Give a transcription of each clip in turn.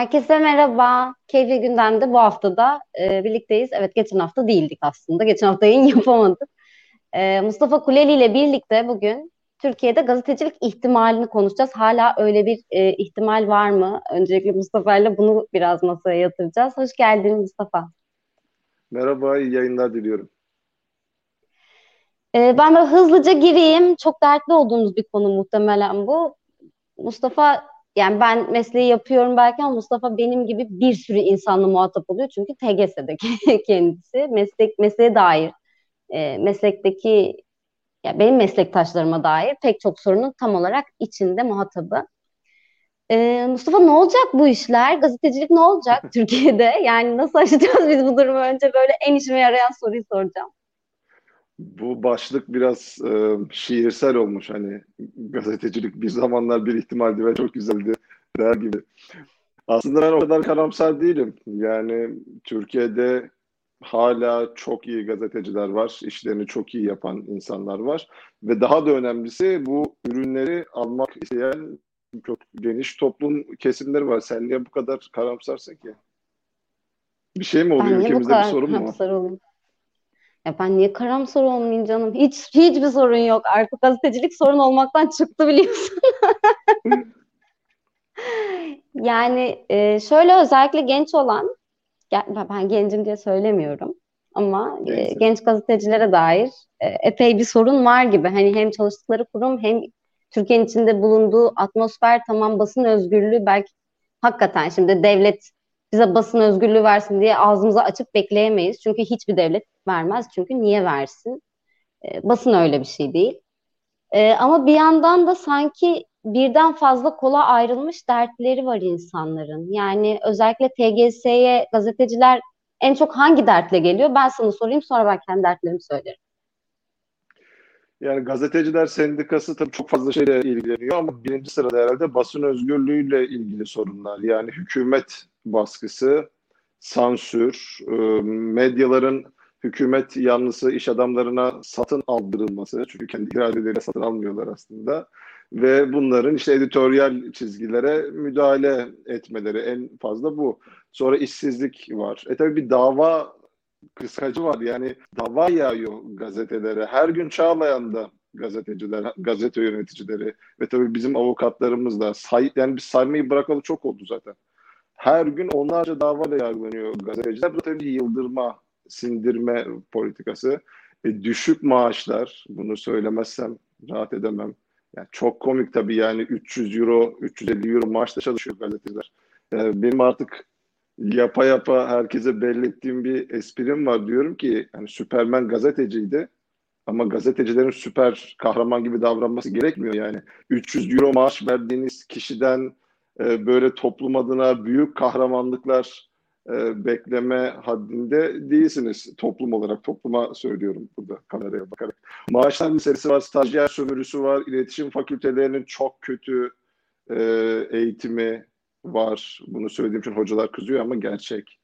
Herkese merhaba. Keyifli gündemde bu haftada e, birlikteyiz. Evet geçen hafta değildik aslında. Geçen hafta yayın yapamadık. E, Mustafa Kuleli ile birlikte bugün Türkiye'de gazetecilik ihtimalini konuşacağız. Hala öyle bir e, ihtimal var mı? Öncelikle Mustafa ile bunu biraz masaya yatıracağız. Hoş geldin Mustafa. Merhaba, iyi yayınlar diliyorum. E, ben böyle hızlıca gireyim. Çok dertli olduğumuz bir konu muhtemelen bu. Mustafa yani ben mesleği yapıyorum belki ama Mustafa benim gibi bir sürü insanla muhatap oluyor. Çünkü TGS'de kendisi meslek mesleğe dair e, meslekteki ya benim meslektaşlarıma dair pek çok sorunun tam olarak içinde muhatabı. E, Mustafa ne olacak bu işler? Gazetecilik ne olacak Türkiye'de? Yani nasıl aşacağız biz bu durumu? Önce böyle en işime yarayan soruyu soracağım. Bu başlık biraz e, şiirsel olmuş hani gazetecilik bir zamanlar bir ihtimaldi ve çok güzeldi der gibi. Aslında ben o kadar karamsar değilim. Yani Türkiye'de hala çok iyi gazeteciler var, işlerini çok iyi yapan insanlar var ve daha da önemlisi bu ürünleri almak isteyen çok geniş toplum kesimleri var. Sen niye bu kadar karamsarsın ki? Bir şey mi oluyor? Ülkemizde bir sorun mu var? Ya ben niye karamsar olmayayım canım? Hiç hiçbir sorun yok. Artık gazetecilik sorun olmaktan çıktı biliyorsun. yani e, şöyle özellikle genç olan, ben gencim diye söylemiyorum ama e, genç gazetecilere dair e, epey bir sorun var gibi. Hani hem çalıştıkları kurum hem Türkiye'nin içinde bulunduğu atmosfer tamam basın özgürlüğü belki hakikaten şimdi devlet bize basın özgürlüğü versin diye ağzımızı açıp bekleyemeyiz. Çünkü hiçbir devlet vermez. Çünkü niye versin? E, basın öyle bir şey değil. E, ama bir yandan da sanki birden fazla kola ayrılmış dertleri var insanların. Yani özellikle TGS'ye gazeteciler en çok hangi dertle geliyor? Ben sana sorayım sonra ben kendi dertlerimi söylerim. Yani gazeteciler sendikası tabii çok fazla şeyle ilgileniyor ama birinci sırada herhalde basın özgürlüğüyle ilgili sorunlar. Yani hükümet baskısı, sansür, e, medyaların hükümet yanlısı iş adamlarına satın aldırılması. Çünkü kendi iradeleriyle satın almıyorlar aslında. Ve bunların işte editoryal çizgilere müdahale etmeleri en fazla bu. Sonra işsizlik var. E tabii bir dava kıskacı var. Yani dava yağıyor gazetelere. Her gün Çağlayan'da gazeteciler, gazete yöneticileri ve tabii bizim avukatlarımız da say, yani biz saymayı bırakalı çok oldu zaten. Her gün onlarca davayla yargılanıyor gazeteciler. Bu tabii yıldırma, sindirme politikası. E, düşük maaşlar, bunu söylemezsem rahat edemem. Yani çok komik tabii yani 300 euro, 350 euro maaşla çalışıyor gazeteciler. E, benim artık yapa yapa herkese belli ettiğim bir esprim var. Diyorum ki hani Süpermen gazeteciydi ama gazetecilerin süper kahraman gibi davranması gerekmiyor yani. 300 euro maaş verdiğiniz kişiden e, böyle toplum adına büyük kahramanlıklar e, bekleme haddinde değilsiniz toplum olarak. Topluma söylüyorum burada kameraya bakarak. Maaşlar meselesi var, stajyer sömürüsü var, iletişim fakültelerinin çok kötü e, eğitimi var. Bunu söylediğim için hocalar kızıyor ama gerçek.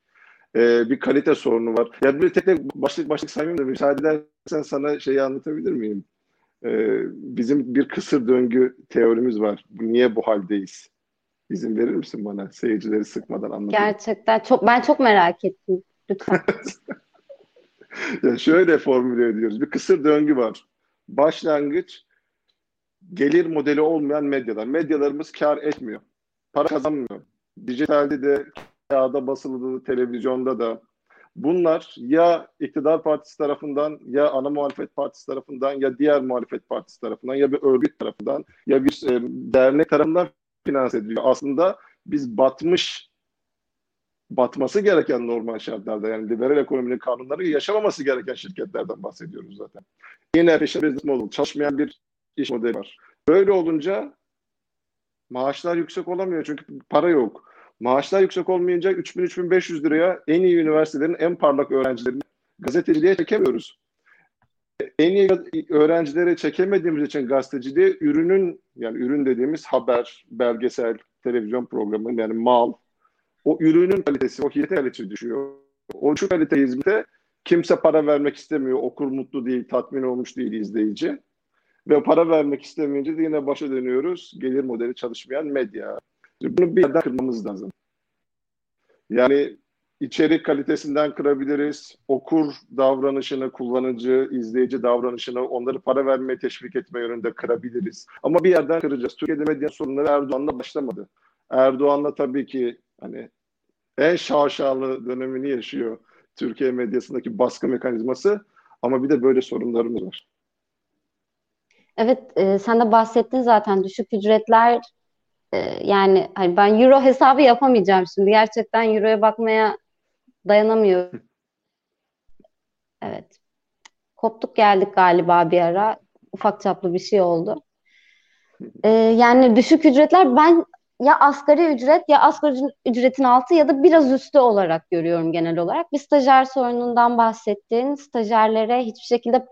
Bir kalite sorunu var. Ya bir tek tek başlık başlık saymayayım da müsaade edersen sana şeyi anlatabilir miyim? Bizim bir kısır döngü teorimiz var. Niye bu haldeyiz? İzin verir misin bana seyircileri sıkmadan anlatayım? Gerçekten çok ben çok merak ettim. Lütfen. ya şöyle formüle ediyoruz. Bir kısır döngü var. Başlangıç gelir modeli olmayan medyalar. Medyalarımız kar etmiyor. Para kazanmıyor. Dijitalde de, kağıda basılı da, televizyonda da. Bunlar ya iktidar partisi tarafından ya ana muhalefet partisi tarafından ya diğer muhalefet partisi tarafından ya bir örgüt tarafından ya bir e, dernek tarafından finanse ediliyor. Aslında biz batmış batması gereken normal şartlarda yani liberal ekonominin kanunları yaşamaması gereken şirketlerden bahsediyoruz zaten. Yine peşin business model, çalışmayan bir iş modeli var. Böyle olunca maaşlar yüksek olamıyor çünkü para yok. Maaşlar yüksek olmayınca 3000-3500 liraya en iyi üniversitelerin en parlak öğrencilerini gazeteciliğe çekemiyoruz en iyi öğrencileri çekemediğimiz için gazeteciliği ürünün yani ürün dediğimiz haber, belgesel, televizyon programı yani mal o ürünün kalitesi, o hizmet kalitesi düşüyor. O şu kalite hizmete kimse para vermek istemiyor. Okur mutlu değil, tatmin olmuş değil izleyici. Ve para vermek istemeyince de yine başa dönüyoruz. Gelir modeli çalışmayan medya. Bunu bir yerden kırmamız lazım. Yani içerik kalitesinden kırabiliriz. Okur davranışını, kullanıcı, izleyici davranışını onları para vermeye teşvik etme yönünde kırabiliriz. Ama bir yerden kıracağız. Türkiye'de medya sorunları Erdoğan'la başlamadı. Erdoğan'la tabii ki hani en şaşalı dönemini yaşıyor Türkiye medyasındaki baskı mekanizması. Ama bir de böyle sorunlarımız var. Evet, e, sen de bahsettin zaten düşük ücretler e, yani hani ben euro hesabı yapamayacağım şimdi. Gerçekten euroya bakmaya dayanamıyorum. Evet. Koptuk geldik galiba bir ara. Ufak çaplı bir şey oldu. E, yani düşük ücretler ben ya asgari ücret ya asgari ücretin altı ya da biraz üstü olarak görüyorum genel olarak. Bir stajyer sorunundan bahsettin. Stajyerlere hiçbir şekilde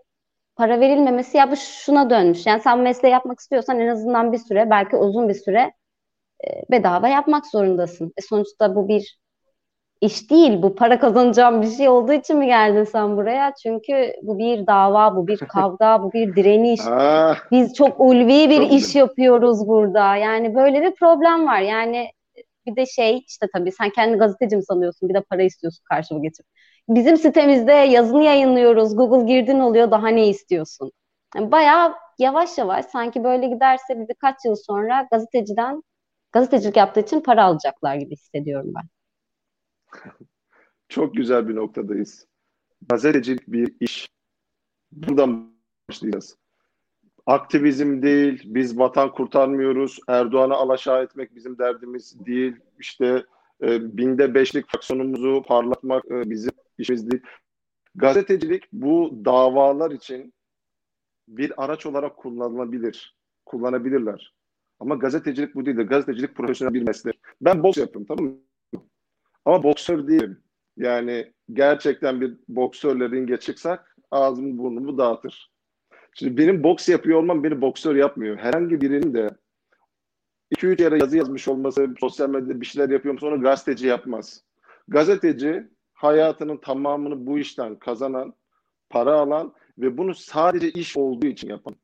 para verilmemesi ya bu şuna dönmüş. Yani sen mesleği yapmak istiyorsan en azından bir süre belki uzun bir süre e, bedava yapmak zorundasın. E sonuçta bu bir iş değil. Bu para kazanacağım bir şey olduğu için mi geldin sen buraya? Çünkü bu bir dava, bu bir kavga, bu bir direniş. Biz çok ulvi bir iş yapıyoruz burada. Yani böyle bir problem var. Yani bir de şey işte tabii sen kendi gazeteci mi sanıyorsun? Bir de para istiyorsun karşıma getirip. Bizim sitemizde yazını yayınlıyoruz. Google girdin oluyor. Daha ne istiyorsun? Yani bayağı yavaş yavaş sanki böyle giderse bir birkaç yıl sonra gazeteciden gazetecilik yaptığı için para alacaklar gibi hissediyorum ben. Çok güzel bir noktadayız. Gazetecilik bir iş. Buradan başlayacağız. Aktivizm değil, biz vatan kurtarmıyoruz, Erdoğan'ı alaşağı etmek bizim derdimiz değil, işte e, binde beşlik fraksiyonumuzu parlatmak e, bizim işimiz değil. Gazetecilik bu davalar için bir araç olarak kullanılabilir, kullanabilirler. Ama gazetecilik bu değildir. Gazetecilik profesyonel bir meslek. Ben boks yapıyorum tamam mı? Ama boksör değilim. Yani gerçekten bir boksörle ringe çıksak ağzımı burnumu dağıtır. Şimdi benim boks yapıyor olmam beni boksör yapmıyor. Herhangi birinin de 2-3 yere yazı yazmış olması, sosyal medyada bir şeyler yapıyor sonra gazeteci yapmaz. Gazeteci hayatının tamamını bu işten kazanan, para alan ve bunu sadece iş olduğu için yapan.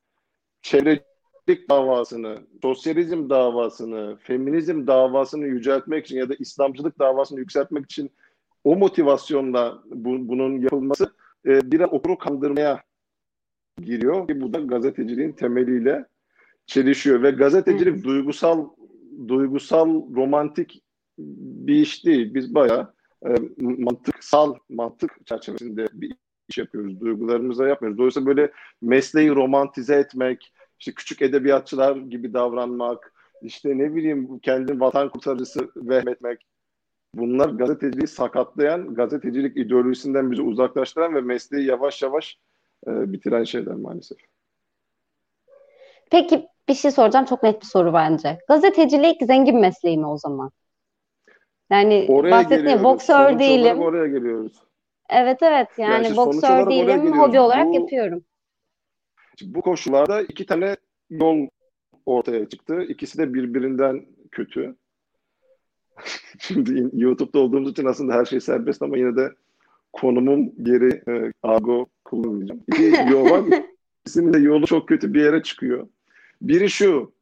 Çevrecilik davasını, sosyalizm davasını, feminizm davasını yüceltmek için ya da İslamcılık davasını yükseltmek için o motivasyonla bu, bunun yapılması e, biraz okuru kandırmaya giriyor ki bu da gazeteciliğin temeliyle çelişiyor ve gazetecilik evet. duygusal duygusal romantik bir iş değil. Biz bayağı e, mantıksal mantık çerçevesinde bir iş yapıyoruz. Duygularımıza yapmıyoruz. Dolayısıyla böyle mesleği romantize etmek, işte küçük edebiyatçılar gibi davranmak, işte ne bileyim kendini vatan kurtarıcısı vehmetmek bunlar gazeteciliği sakatlayan, gazetecilik ideolojisinden bizi uzaklaştıran ve mesleği yavaş yavaş e, bitiren şeyler maalesef. Peki bir şey soracağım çok net bir soru bence. Gazetecilik zengin mesleği mi o zaman? Yani oraya bahsettiğim boksör sonuç değilim. oraya geliyoruz. Evet evet yani, yani boksör değilim hobi olarak bu, yapıyorum. Bu koşullarda iki tane yol ortaya çıktı. İkisi de birbirinden kötü. Şimdi YouTube'da olduğumuz için aslında her şey serbest ama yine de konumum geri e, argo kullanmayacağım. İki yol var. İkisinin de yolu çok kötü bir yere çıkıyor. Biri şu.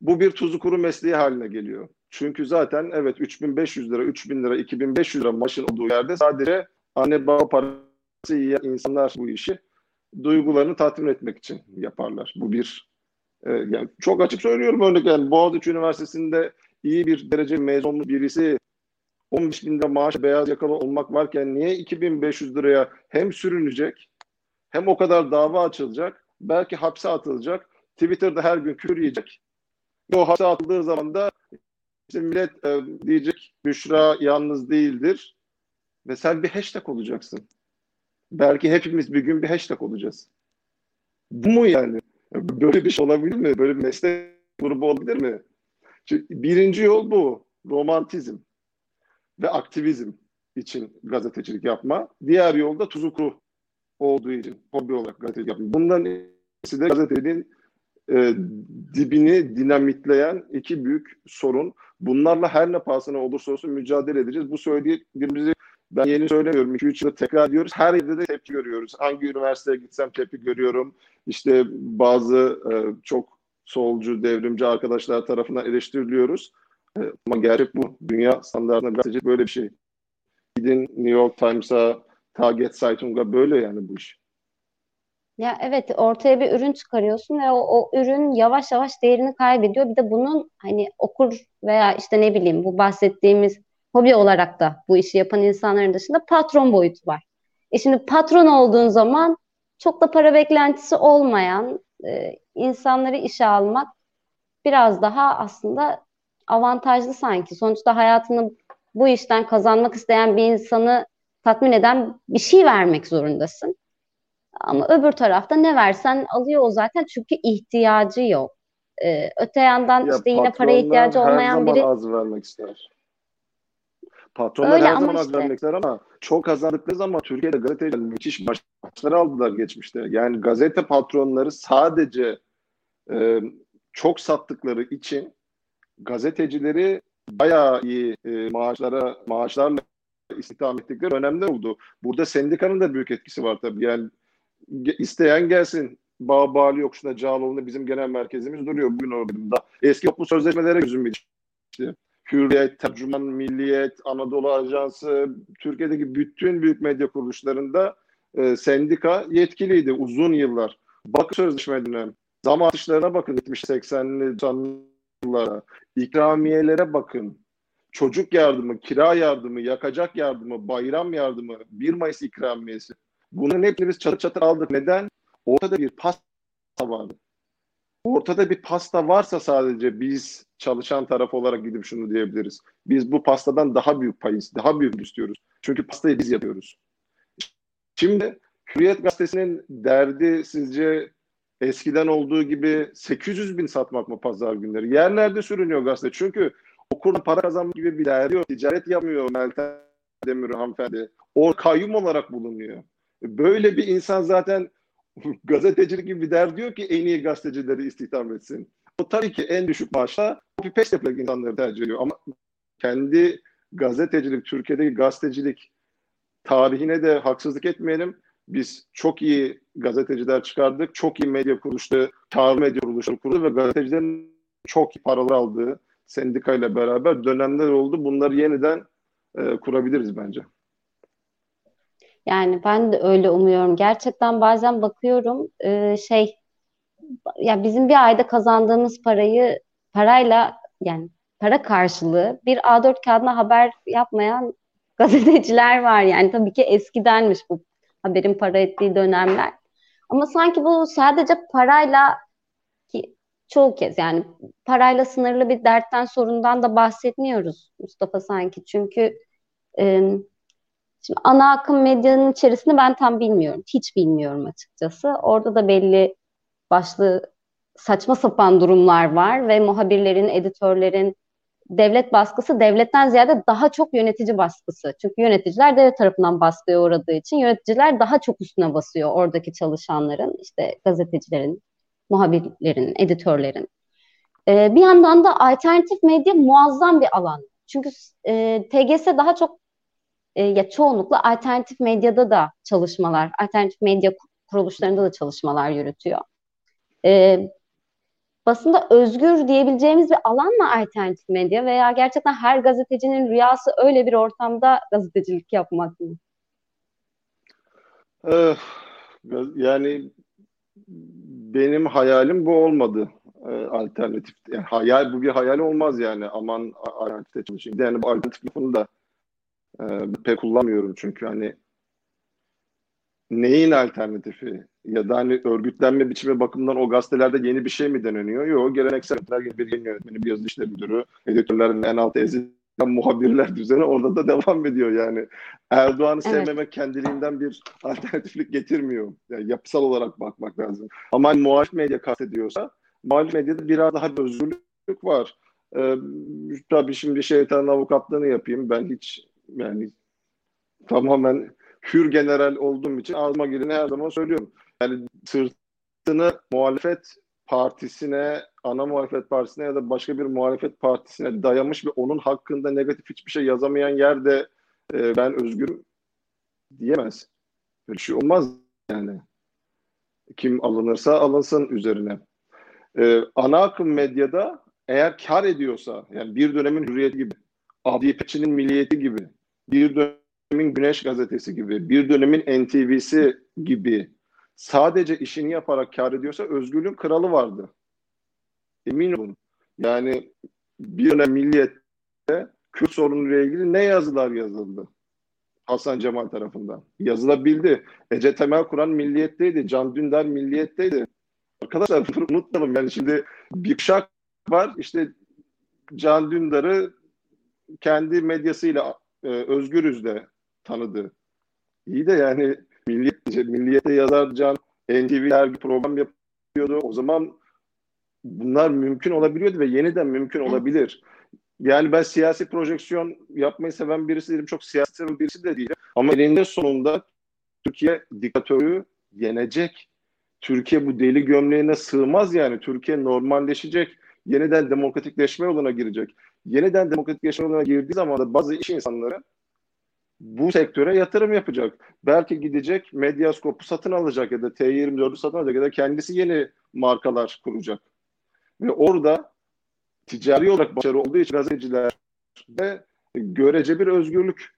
Bu bir tuzu kuru mesleği haline geliyor. Çünkü zaten evet 3500 lira, 3000 lira, 2500 lira maaşın olduğu yerde sadece anne baba parası yiyen insanlar bu işi duygularını tatmin etmek için yaparlar. Bu bir e, yani çok açık söylüyorum örnek yani Boğaziçi Üniversitesi'nde iyi bir derece mezun birisi 15 bin lira maaş beyaz yakalı olmak varken niye 2500 liraya hem sürünecek hem o kadar dava açılacak belki hapse atılacak Twitter'da her gün küfür yiyecek o hapse atıldığı zaman da işte millet e, diyecek Büşra yalnız değildir ve sen bir hashtag olacaksın. Belki hepimiz bir gün bir hashtag olacağız. Bu mu yani? Böyle bir şey olabilir mi? Böyle bir meslek grubu olabilir mi? Şimdi birinci yol bu. Romantizm ve aktivizm için gazetecilik yapma. Diğer yolda tuzu olduğu için hobi olarak gazetecilik yapma. Bunların ikisi de gazeteciliğin e, dibini dinamitleyen iki büyük sorun. Bunlarla her ne pahasına olursa olsun mücadele edeceğiz. Bu söylediğimizi ben yeni söylemiyorum. 2-3 yılda tekrar ediyoruz. Her yerde de tepki görüyoruz. Hangi üniversiteye gitsem tepki görüyorum. İşte bazı e, çok solcu, devrimci arkadaşlar tarafından eleştiriliyoruz. E, ama gerçek bu. Dünya standartında gazeteci böyle bir şey. gidin New York Times'a, Target Zeitung'a böyle yani bu iş. Ya evet ortaya bir ürün çıkarıyorsun ve o, o ürün yavaş yavaş değerini kaybediyor. Bir de bunun hani okur veya işte ne bileyim bu bahsettiğimiz hobi olarak da bu işi yapan insanların dışında patron boyutu var. E şimdi patron olduğun zaman çok da para beklentisi olmayan e, insanları işe almak biraz daha aslında avantajlı sanki. Sonuçta hayatını bu işten kazanmak isteyen bir insanı tatmin eden bir şey vermek zorundasın. Ama öbür tarafta ne versen alıyor o zaten çünkü ihtiyacı yok. Ee, öte yandan Ya işte yine paraya ihtiyacı olmayan her zaman biri az vermek ister. Patronlar Öyle her ama zaman işte- vermek ister ama çok kazandıkları zaman Türkiye'de gazeteciler müthiş maçlar aldılar geçmişte. Yani gazete patronları sadece e, çok sattıkları için gazetecileri bayağı iyi e, maaşlara maaşlarla istihdam ettikleri önemli oldu. Burada sendikanın da büyük etkisi var tabii. Yani isteyen gelsin. Bağ Bağlı Yokuşu'nda Cağaloğlu'nda bizim genel merkezimiz duruyor bugün orada. Eski toplu sözleşmelere gözüm işte. Hürriyet, Tercüman, Milliyet, Anadolu Ajansı, Türkiye'deki bütün büyük medya kuruluşlarında e, sendika yetkiliydi uzun yıllar. Bakın sözleşmelerine, zam artışlarına bakın 70-80'li 90'lı yıllara, ikramiyelere bakın. Çocuk yardımı, kira yardımı, yakacak yardımı, bayram yardımı, 1 Mayıs ikramiyesi. Bunların hepsini biz çatır çatır aldık. Neden? Ortada bir pasta vardı. Ortada bir pasta varsa sadece biz çalışan taraf olarak gidip şunu diyebiliriz. Biz bu pastadan daha büyük payız, daha büyük istiyoruz. Çünkü pastayı biz yapıyoruz. Şimdi Hürriyet Gazetesi'nin derdi sizce eskiden olduğu gibi 800 bin satmak mı pazar günleri? Yerlerde sürünüyor gazete. Çünkü okurda para kazanmak gibi bir derdi yok. Ticaret yapmıyor Meltem Demir hanımefendi. O kayyum olarak bulunuyor. Böyle bir insan zaten gazetecilik gibi bir derdi yok ki en iyi gazetecileri istihdam etsin. O tabii ki en düşük maaşla copy paste yapacak insanları tercih ediyor. Ama kendi gazetecilik, Türkiye'deki gazetecilik tarihine de haksızlık etmeyelim. Biz çok iyi gazeteciler çıkardık. Çok iyi medya kuruluşları, kar medya kuruluşları kurdu ve gazetecilerin çok iyi paralar aldığı sendikayla beraber dönemler oldu. Bunları yeniden e, kurabiliriz bence. Yani ben de öyle umuyorum. Gerçekten bazen bakıyorum e, şey ya bizim bir ayda kazandığımız parayı parayla yani para karşılığı bir A4 kağıdına haber yapmayan gazeteciler var. Yani tabii ki eskidenmiş bu haberin para ettiği dönemler. Ama sanki bu sadece parayla ki çoğu kez yani parayla sınırlı bir dertten sorundan da bahsetmiyoruz Mustafa sanki. Çünkü e, şimdi ana akım medyanın içerisinde ben tam bilmiyorum. Hiç bilmiyorum açıkçası. Orada da belli başlı saçma sapan durumlar var ve muhabirlerin, editörlerin devlet baskısı devletten ziyade daha çok yönetici baskısı. Çünkü yöneticiler devlet tarafından baskıya uğradığı için yöneticiler daha çok üstüne basıyor oradaki çalışanların, işte gazetecilerin, muhabirlerin, editörlerin. Ee, bir yandan da alternatif medya muazzam bir alan. Çünkü e, TGS daha çok e, ya çoğunlukla alternatif medyada da çalışmalar, alternatif medya kuruluşlarında da çalışmalar yürütüyor. E, basında özgür diyebileceğimiz bir alan mı alternatif medya veya gerçekten her gazetecinin rüyası öyle bir ortamda gazetecilik yapmak mı? Eh, yani benim hayalim bu olmadı. Eh, alternatif. Yani hayal bu bir hayal olmaz yani. Aman alternatifte çalışayım. Yani bu alternatif lafını da eh, pek kullanmıyorum çünkü hani neyin alternatifi ya da hani örgütlenme biçimi bakımından o gazetelerde yeni bir şey mi deneniyor? Yok geleneksel yeni bir yeni yönetmeni, bir yazı işleri müdürü, editörlerin en alt ezilen muhabirler düzeni orada da devam ediyor yani. Erdoğan'ı Evet. sevmemek kendiliğinden bir alternatiflik getirmiyor. Yani yapısal olarak bakmak lazım. Ama hani muhalif medya kastediyorsa muhalif medyada biraz daha bir özgürlük var. Ee, tabii şimdi şeytanın avukatlığını yapayım. Ben hiç yani tamamen hür general olduğum için ağzıma geleni her zaman söylüyorum. Yani sırtını muhalefet partisine, ana muhalefet partisine ya da başka bir muhalefet partisine dayamış ve onun hakkında negatif hiçbir şey yazamayan yerde e, ben özgürüm diyemez. Böyle şey olmaz yani. Kim alınırsa alınsın üzerine. E, ana akım medyada eğer kar ediyorsa, yani bir dönemin hürriyeti gibi, Abdi İpekçi'nin milliyeti gibi, bir dönemin Güneş Gazetesi gibi, bir dönemin NTV'si gibi sadece işini yaparak kar ediyorsa özgürlüğün kralı vardı. Emin olun. Yani bir dönem milliyette Kürt sorunuyla ilgili ne yazılar yazıldı? Hasan Cemal tarafından. Yazılabildi. Ece Temel Kur'an milliyetteydi. Can Dündar milliyetteydi. Arkadaşlar unutmayalım. Yani şimdi bir kuşak var. İşte Can Dündar'ı kendi medyasıyla e, özgürüz de tanıdı. İyi de yani milliyet, milliyette yazar Can NTV dergi program yapıyordu. O zaman bunlar mümkün olabiliyordu ve yeniden mümkün olabilir. Yani ben siyasi projeksiyon yapmayı seven birisi değilim. Çok siyasi birisi de değilim. Ama elinde sonunda Türkiye diktatörü yenecek. Türkiye bu deli gömleğine sığmaz yani. Türkiye normalleşecek. Yeniden demokratikleşme yoluna girecek. Yeniden demokratikleşme yoluna girdiği zaman da bazı iş insanları bu sektöre yatırım yapacak. Belki gidecek Medyaskop'u satın alacak ya da T24'ü satın alacak ya da kendisi yeni markalar kuracak. Ve orada ticari olarak başarı olduğu için gazeteciler de görece bir özgürlük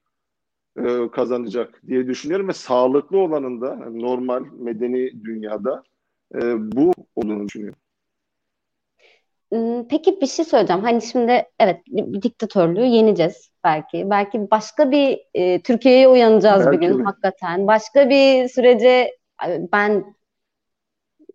e, kazanacak diye düşünüyorum ve sağlıklı olanın da yani normal medeni dünyada e, bu olduğunu düşünüyorum. Peki bir şey söyleyeceğim. Hani şimdi evet bir, diktatörlüğü yeneceğiz belki. Belki başka bir e, Türkiye'ye uyanacağız belki bir gün mi? hakikaten. Başka bir sürece ben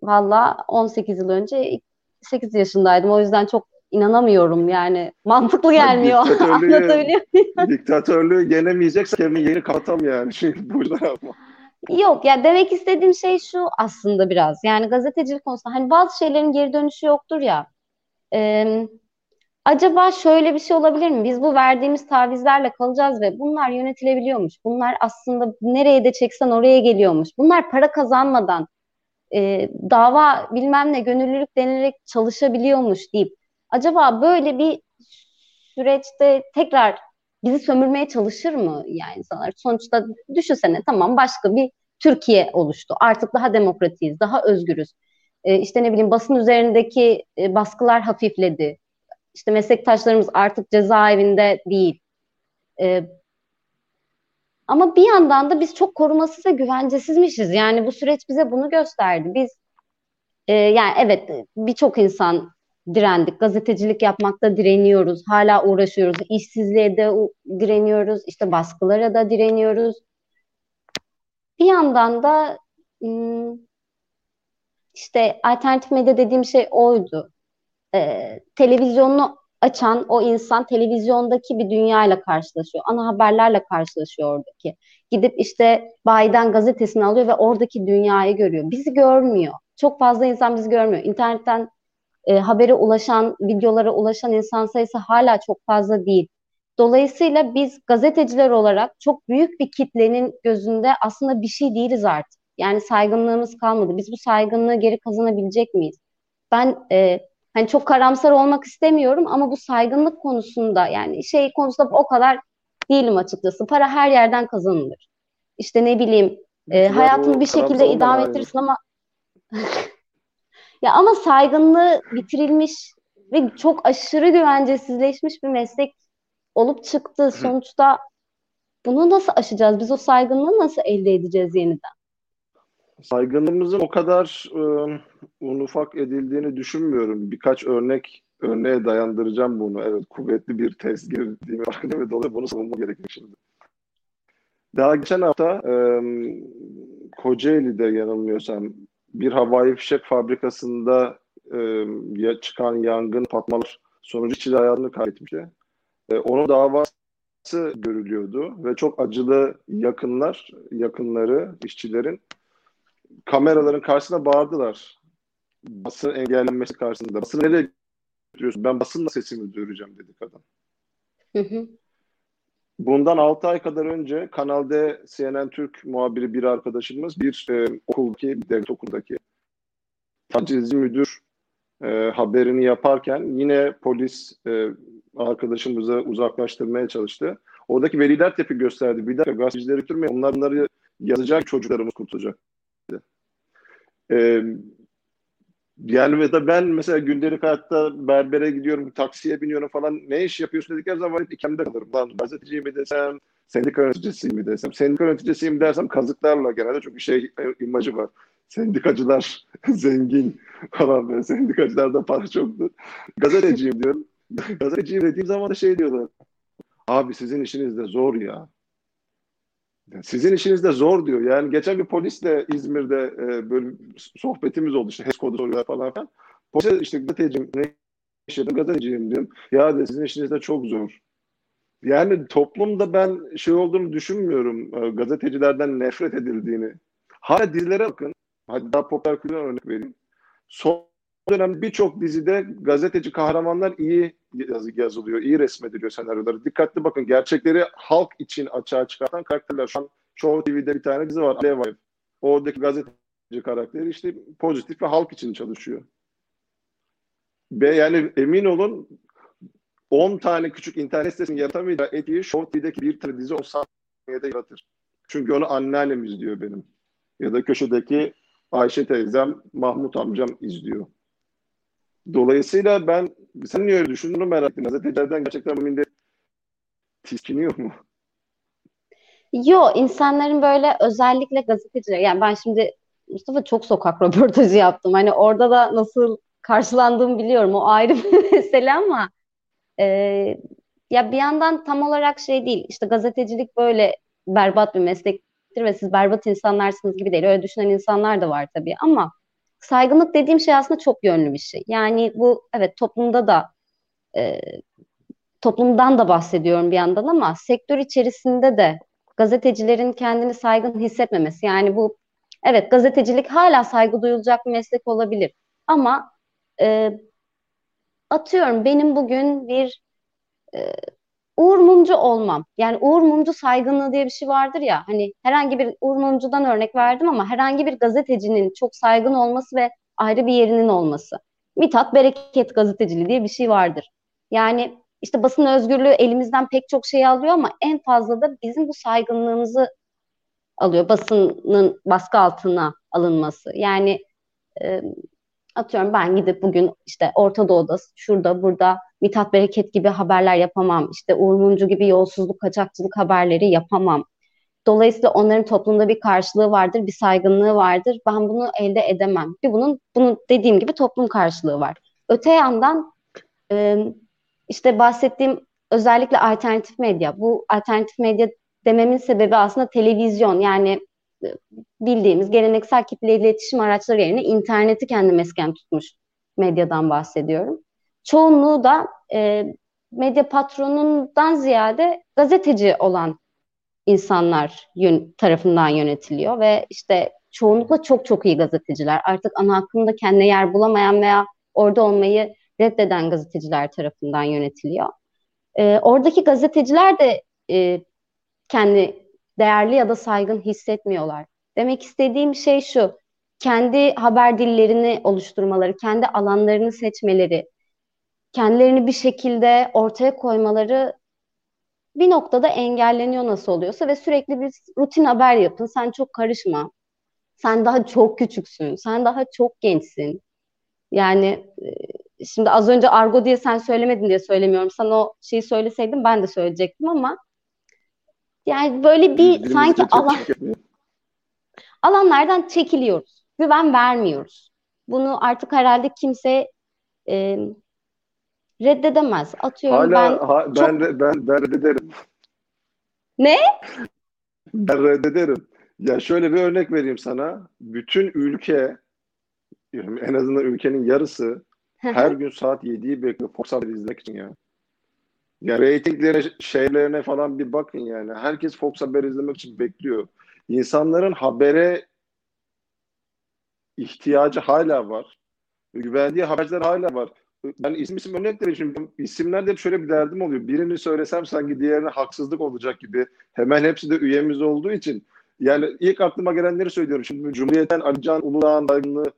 valla 18 yıl önce 8 yaşındaydım. O yüzden çok inanamıyorum yani. Mantıklı gelmiyor. Anlatabiliyor muyum? Diktatörlüğü yenemeyecekse kendini yeni kapatam yani. Çünkü bu yüzden ama. Yok ya yani demek istediğim şey şu aslında biraz. Yani gazetecilik konusunda hani bazı şeylerin geri dönüşü yoktur ya. Ee, acaba şöyle bir şey olabilir mi? Biz bu verdiğimiz tavizlerle kalacağız ve bunlar yönetilebiliyormuş. Bunlar aslında nereye de çeksen oraya geliyormuş. Bunlar para kazanmadan e, dava bilmem ne gönüllülük denilerek çalışabiliyormuş deyip acaba böyle bir süreçte tekrar bizi sömürmeye çalışır mı yani insanlar? Sonuçta düşünsene tamam başka bir Türkiye oluştu. Artık daha demokratiyiz, daha özgürüz. Ee, işte ne bileyim basın üzerindeki e, baskılar hafifledi. İşte meslektaşlarımız artık cezaevinde değil. Ee, ama bir yandan da biz çok korumasız ve güvencesizmişiz. Yani bu süreç bize bunu gösterdi. Biz e, yani evet birçok insan direndik. Gazetecilik yapmakta direniyoruz. Hala uğraşıyoruz. İşsizliğe de direniyoruz. İşte baskılara da direniyoruz. Bir yandan da işte alternatif medya dediğim şey oydu. Ee, televizyonunu açan o insan televizyondaki bir dünyayla karşılaşıyor. Ana haberlerle karşılaşıyor oradaki. Gidip işte Bayden gazetesini alıyor ve oradaki dünyayı görüyor. Bizi görmüyor. Çok fazla insan bizi görmüyor. İnternetten e, habere ulaşan, videolara ulaşan insan sayısı hala çok fazla değil. Dolayısıyla biz gazeteciler olarak çok büyük bir kitlenin gözünde aslında bir şey değiliz artık. Yani saygınlığımız kalmadı. Biz bu saygınlığı geri kazanabilecek miyiz? Ben e, hani çok karamsar olmak istemiyorum ama bu saygınlık konusunda yani şey konusunda o kadar değilim açıkçası. Para her yerden kazanılır. İşte ne bileyim e, hayatını bir şekilde idame ettirirsin ama Ya ama saygınlığı bitirilmiş ve çok aşırı güvencesizleşmiş bir meslek olup çıktı. Sonuçta bunu nasıl aşacağız? Biz o saygınlığı nasıl elde edeceğiz yeniden? Saygınlığımızın o kadar e, un ufak edildiğini düşünmüyorum. Birkaç örnek örneğe dayandıracağım bunu. Evet kuvvetli bir tez girdiğimi farkında ve dolayı bunu savunma gerekir şimdi. Daha geçen hafta e, Kocaeli'de yanılmıyorsam bir havai fişek fabrikasında e, çıkan yangın patmalar sonucu işçiler hayatını kaybetmişti. E, onun davası görülüyordu ve çok acılı yakınlar, yakınları, işçilerin kameraların karşısına bağırdılar. Basın engellenmesi karşısında. Basın nereye götürüyorsun? Ben basınla sesimi duyuracağım dedi kadın. Hı hı. Bundan 6 ay kadar önce Kanal D CNN Türk muhabiri bir arkadaşımız bir e, okuldaki, devlet okuldaki tacizci müdür e, haberini yaparken yine polis e, arkadaşımızı uzaklaştırmaya çalıştı. Oradaki veliler tepki gösterdi. Bir dakika gazetecileri götürmeyin. Onlar bunları yazacak çocuklarımız kurtulacak. E, yani mesela ben mesela gündelik hayatta berbere gidiyorum, taksiye biniyorum falan. Ne iş yapıyorsun dedikleri zaman hep ikemde kalırım. Lan gazeteci mi desem, Sendika yöneticisiyim mi desem. Sendika yöneticisiyim dersem kazıklarla genelde çünkü şey e, imajı var. Sendikacılar zengin falan böyle. Sendikacılarda para çoktur. Gazeteciyim diyorum. Gazeteciyim dediğim zaman da şey diyorlar. Abi sizin işiniz de zor ya. Sizin işiniz de zor diyor. Yani geçen bir polisle İzmir'de e, böyle sohbetimiz oldu. İşte HES kodu soruyorlar falan filan. Polise işte gazeteciyim, ne yapıyorum? Gazeteciyim diyorum. Ya de sizin işiniz de çok zor. Yani toplumda ben şey olduğunu düşünmüyorum. E, gazetecilerden nefret edildiğini. Hala dizilere bakın. Hadi daha popüler kültürden örnek vereyim. Son dönem birçok dizide gazeteci kahramanlar iyi yazılıyor, iyi resmediliyor senaryoları. Dikkatli bakın gerçekleri halk için açığa çıkartan karakterler. Şu an Show TV'de bir tane dizi var. Alev Vibe. Oradaki gazeteci karakteri işte pozitif ve halk için çalışıyor. Ve yani emin olun 10 tane küçük internet sitesini yaratamayacağı etiği Show TV'deki bir tane dizi o saniyede yaratır. Çünkü onu anneannem izliyor benim. Ya da köşedeki Ayşe teyzem, Mahmut amcam izliyor. Dolayısıyla ben sen niye öyle düşündüğünü merak ettim. Gazetecilerden gerçekten bu millet tiskiniyor mu? Yo insanların böyle özellikle gazeteciler yani ben şimdi Mustafa çok sokak röportajı yaptım. Hani orada da nasıl karşılandığımı biliyorum. O ayrı bir mesele ama e, ya bir yandan tam olarak şey değil. İşte gazetecilik böyle berbat bir meslektir ve siz berbat insanlarsınız gibi değil. Öyle düşünen insanlar da var tabii ama saygınlık dediğim şey aslında çok yönlü bir şey. Yani bu evet toplumda da e, toplumdan da bahsediyorum bir yandan ama sektör içerisinde de gazetecilerin kendini saygın hissetmemesi. Yani bu evet gazetecilik hala saygı duyulacak bir meslek olabilir. Ama e, atıyorum benim bugün bir e, Uğur Mumcu olmam. Yani Uğur Mumcu saygınlığı diye bir şey vardır ya. Hani herhangi bir Uğur Mumcu'dan örnek verdim ama herhangi bir gazetecinin çok saygın olması ve ayrı bir yerinin olması. Mithat Bereket gazeteciliği diye bir şey vardır. Yani işte basın özgürlüğü elimizden pek çok şey alıyor ama en fazla da bizim bu saygınlığımızı alıyor. Basının baskı altına alınması. Yani e, atıyorum ben gidip bugün işte Orta Doğu'da, şurada, burada Mithat Bereket gibi haberler yapamam. İşte Uğur Mumcu gibi yolsuzluk, kaçakçılık haberleri yapamam. Dolayısıyla onların toplumda bir karşılığı vardır, bir saygınlığı vardır. Ben bunu elde edemem. Bir bunun, bunun dediğim gibi toplum karşılığı var. Öte yandan işte bahsettiğim özellikle alternatif medya. Bu alternatif medya dememin sebebi aslında televizyon. Yani bildiğimiz geleneksel kitle iletişim araçları yerine interneti kendi mesken tutmuş medyadan bahsediyorum. Çoğunluğu da e, medya patronundan ziyade gazeteci olan insanlar yön, tarafından yönetiliyor ve işte çoğunlukla çok çok iyi gazeteciler. Artık ana akımda kendine yer bulamayan veya orada olmayı reddeden gazeteciler tarafından yönetiliyor. E, oradaki gazeteciler de e, kendi değerli ya da saygın hissetmiyorlar. Demek istediğim şey şu, kendi haber dillerini oluşturmaları, kendi alanlarını seçmeleri, kendilerini bir şekilde ortaya koymaları bir noktada engelleniyor nasıl oluyorsa ve sürekli bir rutin haber yapın. Sen çok karışma. Sen daha çok küçüksün. Sen daha çok gençsin. Yani e, şimdi az önce argo diye sen söylemedin diye söylemiyorum. Sana o şeyi söyleseydim ben de söyleyecektim ama yani böyle bir Dilimizi sanki alan alanlardan çekiliyoruz. Güven vermiyoruz. Bunu artık herhalde kimse e, reddedemez. Atıyorum Hala, ben ha, ben, çok... ben, ben reddederim. Ne? Ben reddederim. Ya şöyle bir örnek vereyim sana. Bütün ülke en azından ülkenin yarısı her gün saat 7'yi bekliyor Fox Haber izlemek için ya. Ya reytinglerine, şeylerine falan bir bakın yani. Herkes Fox Haber izlemek için bekliyor. İnsanların habere ihtiyacı hala var. Güvendiği haberciler hala var. Ben isim isim örnek de şimdi isimlerde hep şöyle bir derdim oluyor. Birini söylesem sanki diğerine haksızlık olacak gibi. Hemen hepsi de üyemiz olduğu için. Yani ilk aklıma gelenleri söylüyorum. Şimdi Cumhuriyet'ten Alican Uludağ'ın aydınlığı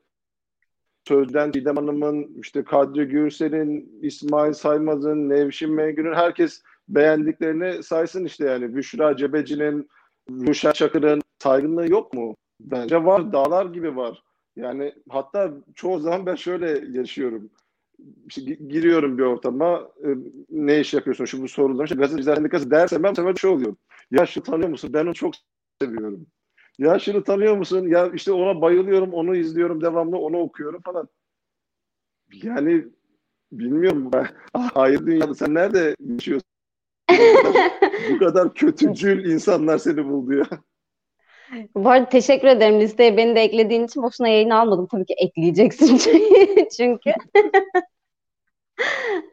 Sözden Didem Hanım'ın, işte Kadri Gürsel'in, İsmail Saymaz'ın, Nevşin Mengü'nün herkes beğendiklerini saysın işte yani. Büşra Cebeci'nin, Ruşen Çakır'ın saygınlığı yok mu? Bence var. Dağlar gibi var. Yani hatta çoğu zaman ben şöyle yaşıyorum. İşte giriyorum bir ortama e, ne iş yapıyorsun şu bu sorular işte gazeteciler sendikası derse ben sefer şey oluyor. Ya şu tanıyor musun? Ben onu çok seviyorum. Ya şunu tanıyor musun? Ya işte ona bayılıyorum, onu izliyorum devamlı, onu okuyorum falan. Yani bilmiyorum ben. Hayır dünyada sen nerede yaşıyorsun? bu kadar kötücül insanlar seni buldu ya. Bu arada teşekkür ederim listeye beni de eklediğin için. Boşuna yayın almadım. Tabii ki ekleyeceksin çünkü.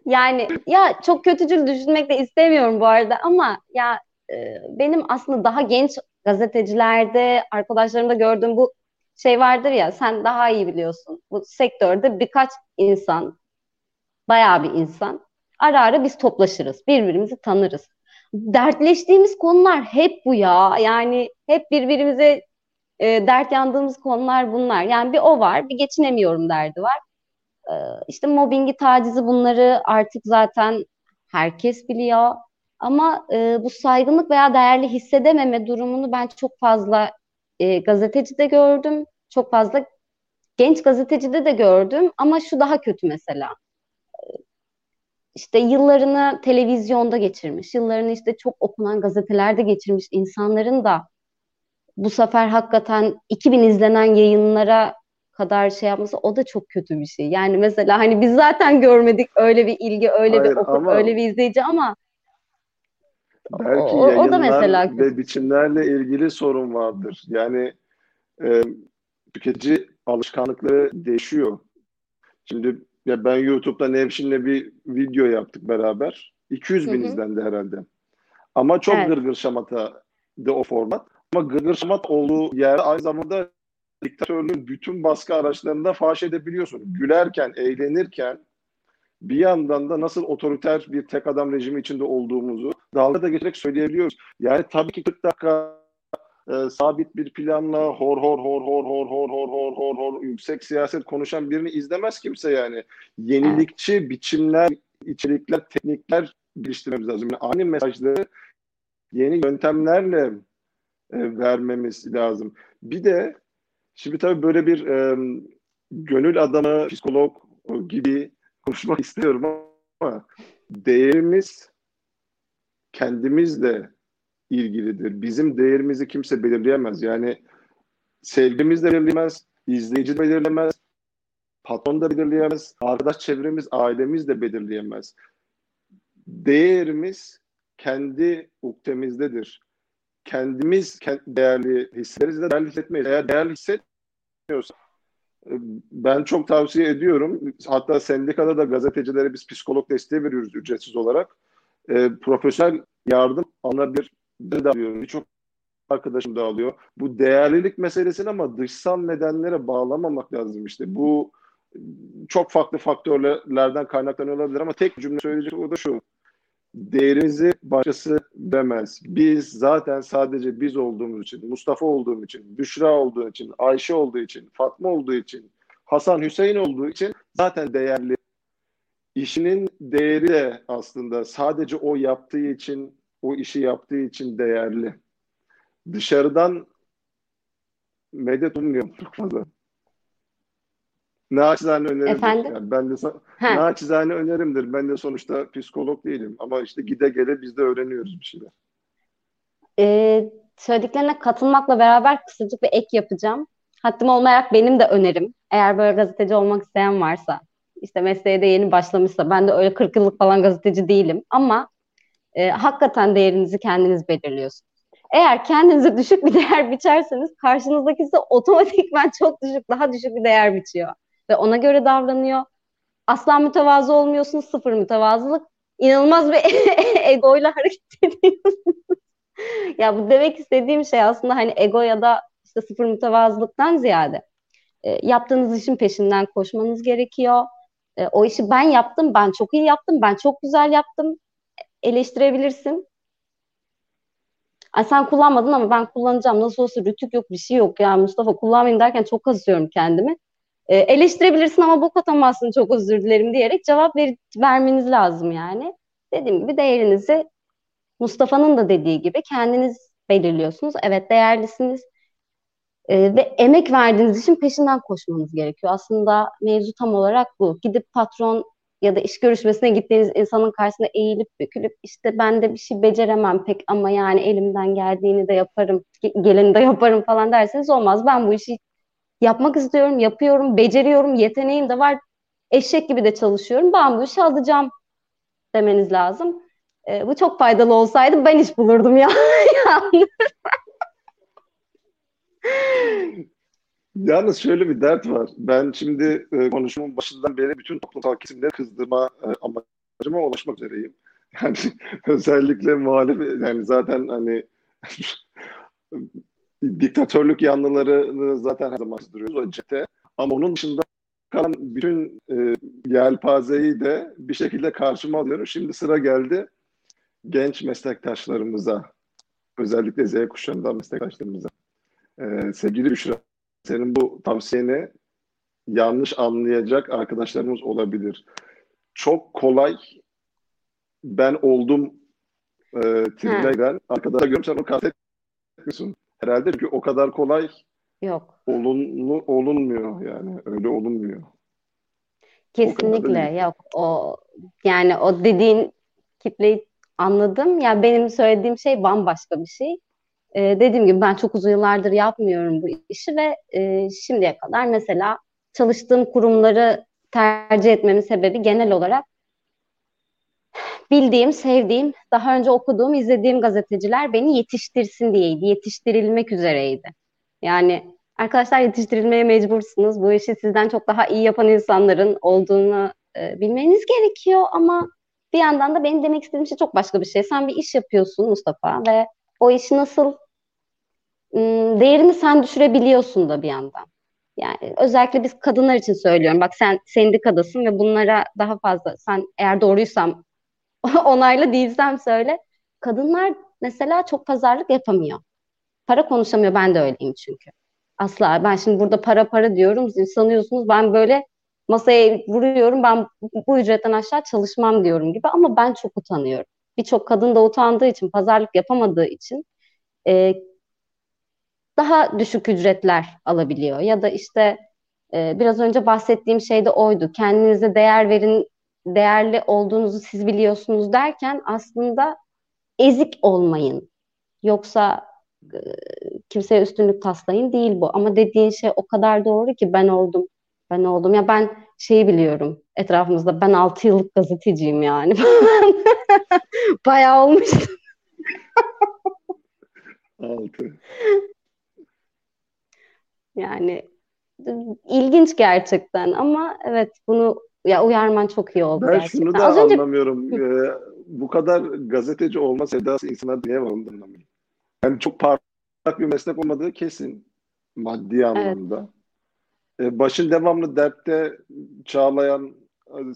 yani ya çok kötücül düşünmek de istemiyorum bu arada ama ya e, benim aslında daha genç gazetecilerde, arkadaşlarımda gördüğüm bu şey vardır ya sen daha iyi biliyorsun. Bu sektörde birkaç insan, bayağı bir insan ara ara biz toplaşırız. Birbirimizi tanırız dertleştiğimiz konular hep bu ya. Yani hep birbirimize e, dert yandığımız konular bunlar. Yani bir o var, bir geçinemiyorum derdi var. E, işte mobbingi, tacizi bunları artık zaten herkes biliyor. Ama e, bu saygınlık veya değerli hissedememe durumunu ben çok fazla e, gazetecide gördüm. Çok fazla genç gazetecide de gördüm. Ama şu daha kötü mesela işte yıllarını televizyonda geçirmiş, yıllarını işte çok okunan gazetelerde geçirmiş insanların da bu sefer hakikaten 2000 izlenen yayınlara kadar şey yapması o da çok kötü bir şey. Yani mesela hani biz zaten görmedik öyle bir ilgi, öyle Hayır, bir okul, ama... öyle bir izleyici ama belki o, o da mesela ve biçimlerle ilgili sorun vardır. Yani e, tüketici alışkanlıkları değişiyor. Şimdi ya ben YouTube'da Nevşin'le bir video yaptık beraber. 200 bin hı hı. izlendi herhalde. Ama çok evet. gırgır şamata de o format. Ama gırgır şamat olduğu yerde aynı zamanda diktatörlüğün bütün baskı araçlarında faş edebiliyorsun. Gülerken, eğlenirken bir yandan da nasıl otoriter bir tek adam rejimi içinde olduğumuzu dalga da geçerek söyleyebiliyoruz. Yani tabii ki 40 dakika e, sabit bir planla hor hor hor hor hor hor hor hor hor hor yüksek siyaset konuşan birini izlemez kimse yani. Yenilikçi biçimler, içerikler, teknikler geliştirmemiz lazım. Yani aynı mesajları yeni yöntemlerle e, vermemiz lazım. Bir de şimdi tabii böyle bir e, gönül adamı, psikolog gibi konuşmak istiyorum ama değerimiz kendimizle ilgilidir. Bizim değerimizi kimse belirleyemez. Yani sevgimiz de belirleyemez, izleyici de belirlemez, patron da belirleyemez, arkadaş çevremiz, ailemiz de belirleyemez. Değerimiz kendi uktemizdedir. Kendimiz değerli hissederiz de değerli hissetmeyiz. Eğer değerli hissetmiyorsak e, ben çok tavsiye ediyorum. Hatta sendikada da gazetecilere biz psikolog desteği veriyoruz ücretsiz olarak. E, profesyonel yardım alınabilir de alıyorum. Birçok arkadaşım da alıyor. Bu değerlilik meselesini ama dışsal nedenlere bağlamamak lazım işte. Bu çok farklı faktörlerden kaynaklanıyor olabilir ama tek cümle söyleyecek o da şu. Değerimizi başkası demez. Biz zaten sadece biz olduğumuz için, Mustafa olduğum için, Büşra olduğu için, Ayşe olduğu için, Fatma olduğu için, Hasan Hüseyin olduğu için zaten değerli. İşinin değeri de aslında sadece o yaptığı için o işi yaptığı için değerli. Dışarıdan medet ummuyorum çok fazla. Naçizane önerimdir. Efendim? Yani ben de ha. naçizane önerimdir. Ben de sonuçta psikolog değilim. Ama işte gide gele biz de öğreniyoruz bir şeyler. Ee, söylediklerine katılmakla beraber kısacık bir ek yapacağım. Haddim olmayarak benim de önerim. Eğer böyle gazeteci olmak isteyen varsa, işte mesleğe de yeni başlamışsa, ben de öyle 40 yıllık falan gazeteci değilim. Ama e, hakikaten değerinizi kendiniz belirliyorsunuz. Eğer kendinize düşük bir değer biçerseniz karşınızdaki size otomatikman çok düşük, daha düşük bir değer biçiyor. Ve ona göre davranıyor. Asla mütevazı olmuyorsunuz, sıfır mütevazılık. İnanılmaz bir egoyla hareket ediyorsunuz. ya bu demek istediğim şey aslında hani ego ya da işte sıfır mütevazılıktan ziyade e, yaptığınız işin peşinden koşmanız gerekiyor. E, o işi ben yaptım, ben çok iyi yaptım, ben çok güzel yaptım eleştirebilirsin. Ay sen kullanmadın ama ben kullanacağım. Nasıl olsa rütük yok bir şey yok. Yani Mustafa kullanmayayım derken çok kazıyorum kendimi. E, eleştirebilirsin ama bok atamazsın çok özür dilerim diyerek cevap ver, vermeniz lazım yani. Dediğim gibi değerinizi Mustafa'nın da dediği gibi kendiniz belirliyorsunuz. Evet değerlisiniz. E, ve emek verdiğiniz için peşinden koşmanız gerekiyor. Aslında mevzu tam olarak bu. Gidip patron ya da iş görüşmesine gittiğiniz insanın karşısında eğilip bükülüp işte ben de bir şey beceremem pek ama yani elimden geldiğini de yaparım, geleni de yaparım falan derseniz olmaz. Ben bu işi yapmak istiyorum, yapıyorum, beceriyorum, yeteneğim de var. Eşek gibi de çalışıyorum. Ben bu işi alacağım demeniz lazım. E, bu çok faydalı olsaydı ben iş bulurdum ya. Yalnız şöyle bir dert var. Ben şimdi e, konuşmamın başından beri bütün toplumsal kesimleri kızdırma e, amacıma ulaşmak üzereyim. Yani özellikle muhalif yani zaten hani diktatörlük yanlıları zaten her zaman duruyoruz o cepte. Ama onun dışında kalan bütün e, yelpazeyi de bir şekilde karşıma alıyorum. Şimdi sıra geldi genç meslektaşlarımıza, özellikle Z kuşağından meslektaşlarımıza. Ee, sevgili Büşra, senin bu tavsiyeni yanlış anlayacak arkadaşlarımız olabilir. Çok kolay ben oldum e, tribüne giren arkadaşlar görüyorum sen onu kastetmiyorsun. Herhalde çünkü o kadar kolay Yok. Olunlu, olunmuyor yani. Öyle olunmuyor. Kesinlikle o yok. O yani o dediğin kitleyi anladım. Ya yani benim söylediğim şey bambaşka bir şey. Ee, dediğim gibi ben çok uzun yıllardır yapmıyorum bu işi ve e, şimdiye kadar mesela çalıştığım kurumları tercih etmemin sebebi genel olarak bildiğim, sevdiğim, daha önce okuduğum, izlediğim gazeteciler beni yetiştirsin diyeydi. Yetiştirilmek üzereydi. Yani arkadaşlar yetiştirilmeye mecbursunuz. Bu işi sizden çok daha iyi yapan insanların olduğunu e, bilmeniz gerekiyor ama bir yandan da benim demek istediğim şey çok başka bir şey. Sen bir iş yapıyorsun Mustafa ve o işi nasıl değerini sen düşürebiliyorsun da bir yandan. Yani özellikle biz kadınlar için söylüyorum. Bak sen sendikadasın ve bunlara daha fazla sen eğer doğruysam onayla değilsem söyle. Kadınlar mesela çok pazarlık yapamıyor. Para konuşamıyor. Ben de öyleyim çünkü. Asla. Ben şimdi burada para para diyorum. Siz sanıyorsunuz ben böyle masaya vuruyorum. Ben bu ücretten aşağı çalışmam diyorum gibi. Ama ben çok utanıyorum. Birçok kadın da utandığı için, pazarlık yapamadığı için e, daha düşük ücretler alabiliyor. Ya da işte e, biraz önce bahsettiğim şey de oydu. Kendinize değer verin, değerli olduğunuzu siz biliyorsunuz derken aslında ezik olmayın. Yoksa e, kimseye üstünlük taslayın değil bu. Ama dediğin şey o kadar doğru ki ben oldum. Ben oldum. Ya ben şeyi biliyorum etrafımızda. Ben 6 yıllık gazeteciyim yani. Bayağı olmuştum. 6. Yani ilginç gerçekten ama evet bunu ya uyarman çok iyi oldu ben gerçekten. şunu da Az anlamıyorum. Önce... Ee, bu kadar gazeteci olma sevdası insanlar niye var onu anlamıyorum. Yani çok parlak bir meslek olmadığı kesin maddi anlamda. Evet. Ee, başın devamlı dertte çağlayan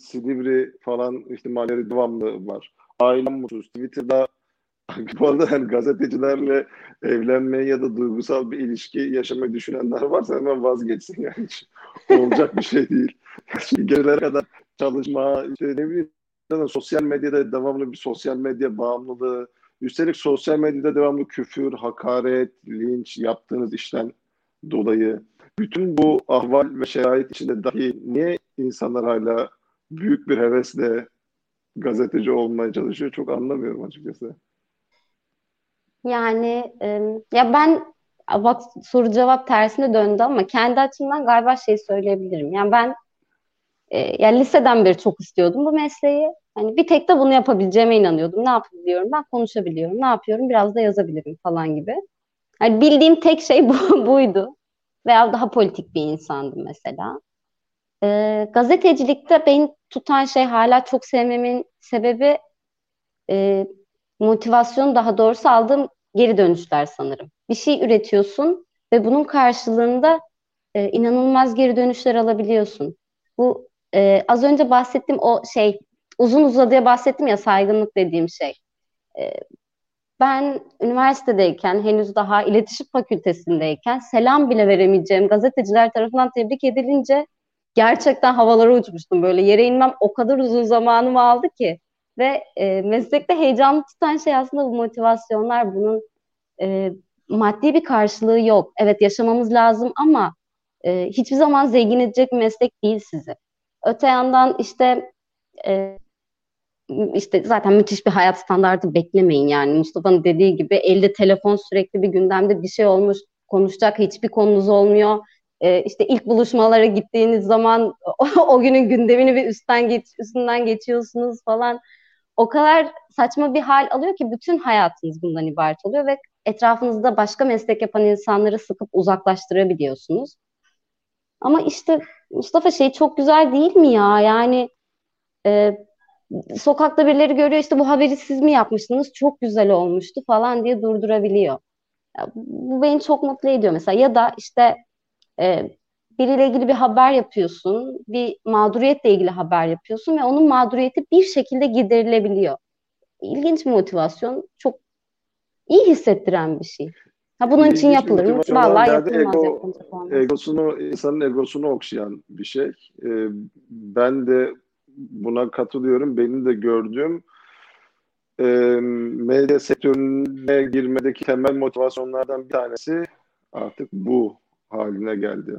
Silivri falan ihtimalleri devamlı var. Ailem mutsuz. Twitter'da Bu arada yani gazetecilerle evlenmeyi ya da duygusal bir ilişki yaşamayı düşünenler varsa hemen vazgeçsin yani hiç olacak bir şey değil. Gecelere kadar çalışma, işte ne bileyim sosyal medyada devamlı bir sosyal medya bağımlılığı, üstelik sosyal medyada devamlı küfür, hakaret, linç yaptığınız işten dolayı bütün bu ahval ve şerait içinde dahi niye insanlar hala büyük bir hevesle gazeteci olmaya çalışıyor çok anlamıyorum açıkçası. Yani ya ben bak soru cevap tersine döndü ama kendi açımdan galiba şey söyleyebilirim. Yani ben e, yani liseden beri çok istiyordum bu mesleği. Hani bir tek de bunu yapabileceğime inanıyordum. Ne yapabiliyorum? Ben konuşabiliyorum. Ne yapıyorum? Biraz da yazabilirim falan gibi. Yani bildiğim tek şey bu, buydu. Veya daha politik bir insandım mesela. E, gazetecilikte beni tutan şey hala çok sevmemin sebebi e, motivasyon daha doğrusu aldığım geri dönüşler sanırım. Bir şey üretiyorsun ve bunun karşılığında e, inanılmaz geri dönüşler alabiliyorsun. Bu e, az önce bahsettiğim o şey uzun uzadıya bahsettim ya saygınlık dediğim şey. E, ben üniversitedeyken henüz daha iletişim fakültesindeyken selam bile veremeyeceğim gazeteciler tarafından tebrik edilince gerçekten havalara uçmuştum. Böyle yere inmem o kadar uzun zamanımı aldı ki. Ve e, meslekte heyecanlı tutan şey aslında bu motivasyonlar. Bunun e, maddi bir karşılığı yok. Evet yaşamamız lazım ama e, hiçbir zaman zengin edecek bir meslek değil sizi. Öte yandan işte e, işte zaten müthiş bir hayat standartı beklemeyin yani. Mustafa'nın dediği gibi elde telefon sürekli bir gündemde bir şey olmuş konuşacak hiçbir konunuz olmuyor. E, işte ilk buluşmalara gittiğiniz zaman o, o günün gündemini bir üstten geç, üstünden geçiyorsunuz falan. O kadar saçma bir hal alıyor ki bütün hayatınız bundan ibaret oluyor ve etrafınızda başka meslek yapan insanları sıkıp uzaklaştırabiliyorsunuz. Ama işte Mustafa şey çok güzel değil mi ya? Yani e, sokakta birileri görüyor işte bu haberi siz mi yapmıştınız? Çok güzel olmuştu falan diye durdurabiliyor. Ya, bu beni çok mutlu ediyor mesela. Ya da işte e, biriyle ilgili bir haber yapıyorsun, bir mağduriyetle ilgili haber yapıyorsun ve onun mağduriyeti bir şekilde giderilebiliyor. İlginç bir motivasyon, çok iyi hissettiren bir şey. Ha bunun için yapılır mı? Vallahi yapılmaz ego, egosunu, insanın egosunu okşayan bir şey. Ee, ben de buna katılıyorum. Benim de gördüğüm e, medya sektörüne girmedeki temel motivasyonlardan bir tanesi artık bu haline geldi.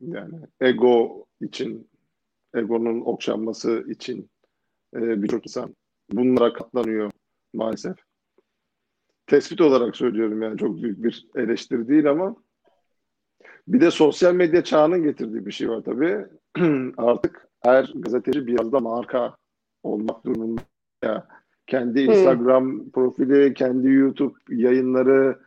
Yani ego için, egonun okşanması için e, birçok insan bunlara katlanıyor maalesef. Tespit olarak söylüyorum yani çok büyük bir eleştiri değil ama bir de sosyal medya çağının getirdiği bir şey var tabii. Artık her gazeteci biraz da marka olmak durumunda. Kendi Instagram hmm. profili, kendi YouTube yayınları,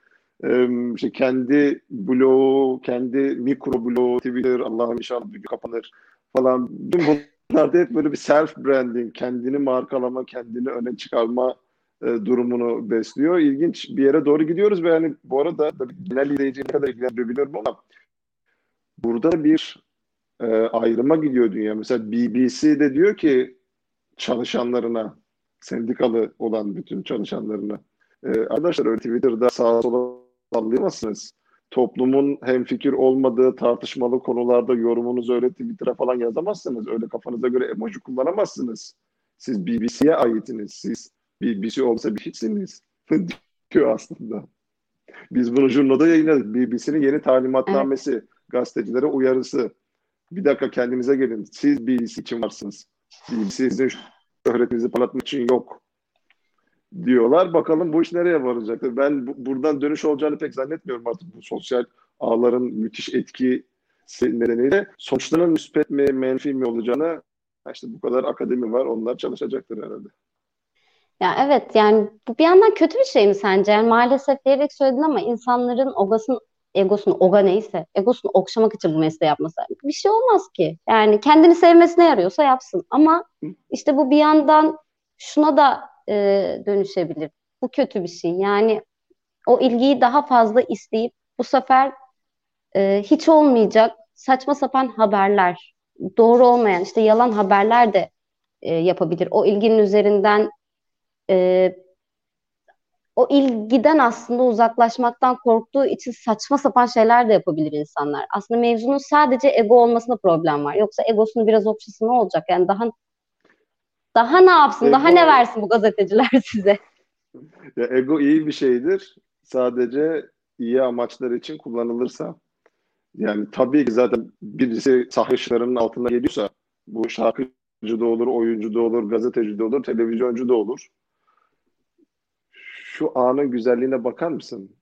işte kendi blogu, kendi mikro blogu, Twitter, Allah'ım inşallah bir kapanır falan. Bütün bunlarda hep böyle bir self branding, kendini markalama, kendini öne çıkarma e, durumunu besliyor. İlginç bir yere doğru gidiyoruz ve yani bu arada genel izleyiciye kadar ilgilendirebiliyorum ama burada bir e, ayrıma gidiyor dünya. Mesela BBC de diyor ki çalışanlarına, sendikalı olan bütün çalışanlarına e, arkadaşlar öyle Twitter'da sağa sola sallayamazsınız. Toplumun hem fikir olmadığı tartışmalı konularda yorumunuzu öyle Twitter'a falan yazamazsınız. Öyle kafanıza göre emoji kullanamazsınız. Siz BBC'ye aitiniz. Siz BBC olsa bir hiçsiniz. diyor aslında. Biz bunu jurnoda yayınladık. BBC'nin yeni talimatnamesi, evet. gazetecilere uyarısı. Bir dakika kendinize gelin. Siz BBC için varsınız. BBC sizin şöhretinizi parlatmak için yok diyorlar. Bakalım bu iş nereye varacak? Ben bu, buradan dönüş olacağını pek zannetmiyorum artık bu sosyal ağların müthiş etki nedeniyle. Sonuçların müspet mi, menfi mi olacağını işte bu kadar akademi var. Onlar çalışacaktır herhalde. Ya evet yani bu bir yandan kötü bir şey mi sence? Yani maalesef diyerek söyledin ama insanların ogasını egosunu, oga neyse, egosunu okşamak için bu mesleği yapması. Bir şey olmaz ki. Yani kendini sevmesine yarıyorsa yapsın. Ama işte bu bir yandan şuna da e, dönüşebilir. Bu kötü bir şey. Yani o ilgiyi daha fazla isteyip bu sefer e, hiç olmayacak saçma sapan haberler, doğru olmayan işte yalan haberler de e, yapabilir. O ilginin üzerinden e, o ilgiden aslında uzaklaşmaktan korktuğu için saçma sapan şeyler de yapabilir insanlar. Aslında mevzunun sadece ego olmasında problem var. Yoksa egosunu biraz okşası ne olacak? Yani daha daha ne yapsın? Ego, daha ne versin bu gazeteciler size? Ya ego iyi bir şeydir. Sadece iyi amaçlar için kullanılırsa. Yani tabii ki zaten birisi sahişlerin altına geliyorsa bu şarkıcı da olur, oyuncu da olur, gazeteci de olur, televizyoncu da olur şu anın güzelliğine bakar mısın?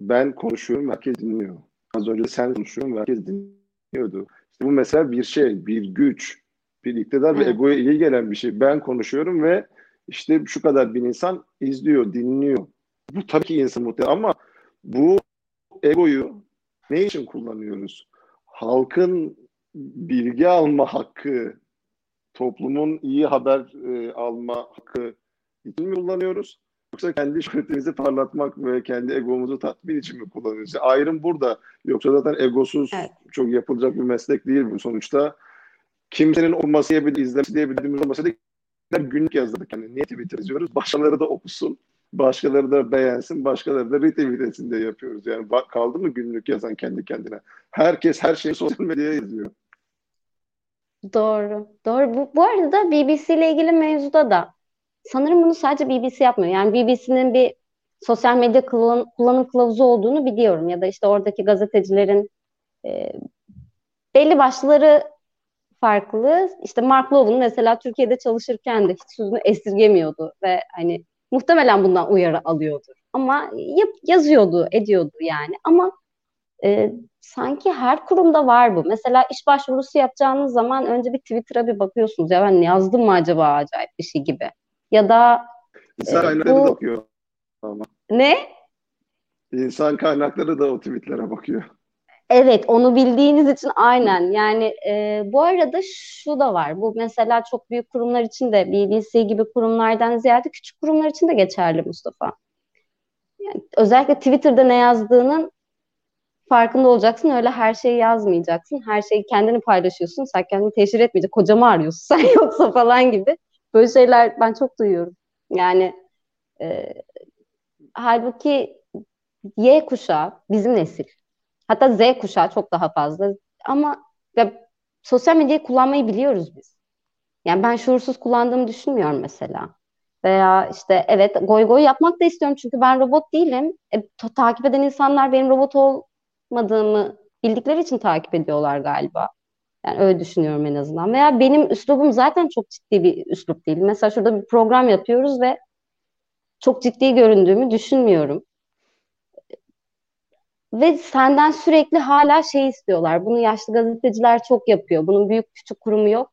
Ben konuşuyorum, herkes dinliyor. Az önce sen konuşuyorsun, herkes dinliyordu. İşte bu mesela bir şey, bir güç, bir iktidar ve egoya iyi gelen bir şey. Ben konuşuyorum ve işte şu kadar bin insan izliyor, dinliyor. Bu tabii ki insan mutlu ama bu egoyu ne için kullanıyoruz? Halkın bilgi alma hakkı, toplumun iyi haber e, alma hakkı için mi kullanıyoruz? Yoksa kendi şöhretimizi parlatmak ve kendi egomuzu tatmin için mi kullanıyoruz? Ayrım burada. Yoksa zaten egosuz evet. çok yapılacak bir meslek değil bu sonuçta. Kimsenin olması diye bir izlemesi diye bir olmasa da günlük yazdık. Yani niye Twitter yazıyoruz? Başkaları da okusun. Başkaları da beğensin, başkaları da retweet etsin diye yapıyoruz. Yani kaldı mı günlük yazan kendi kendine? Herkes her şeyi sosyal medyaya yazıyor. Doğru. Doğru. Bu, bu arada BBC ile ilgili mevzuda da sanırım bunu sadece BBC yapmıyor. Yani BBC'nin bir sosyal medya kullan, kullanım kılavuzu olduğunu biliyorum. Ya da işte oradaki gazetecilerin e, belli başları farklı. İşte Mark Lowen mesela Türkiye'de çalışırken de hiç sözünü esirgemiyordu ve hani muhtemelen bundan uyarı alıyordu. Ama yap, yazıyordu, ediyordu yani. Ama e, sanki her kurumda var bu. Mesela iş başvurusu yapacağınız zaman önce bir Twitter'a bir bakıyorsunuz. Ya ben yazdım mı acaba acayip bir şey gibi. Ya da İnsan e, kaynakları bu... bakıyor. Ama. Ne? İnsan kaynakları da o tweetlere bakıyor. Evet, onu bildiğiniz için aynen. Yani e, bu arada şu da var. Bu mesela çok büyük kurumlar için de BBC gibi kurumlardan ziyade küçük kurumlar için de geçerli Mustafa. Yani özellikle Twitter'da ne yazdığının farkında olacaksın. Öyle her şeyi yazmayacaksın. Her şeyi kendini paylaşıyorsun. Sen kendini teşhir etmeyecek. Kocamı arıyorsun sen yoksa falan gibi. Böyle şeyler ben çok duyuyorum. Yani e, halbuki Y kuşağı bizim nesil. Hatta Z kuşağı çok daha fazla. Ama ya, sosyal medyayı kullanmayı biliyoruz biz. Yani ben şuursuz kullandığımı düşünmüyorum mesela. Veya işte evet goy goy yapmak da istiyorum çünkü ben robot değilim. E, takip eden insanlar benim robot olmadığımı bildikleri için takip ediyorlar galiba. Yani öyle düşünüyorum en azından. Veya benim üslubum zaten çok ciddi bir üslup değil. Mesela şurada bir program yapıyoruz ve çok ciddi göründüğümü düşünmüyorum. Ve senden sürekli hala şey istiyorlar. Bunu yaşlı gazeteciler çok yapıyor. Bunun büyük küçük kurumu yok.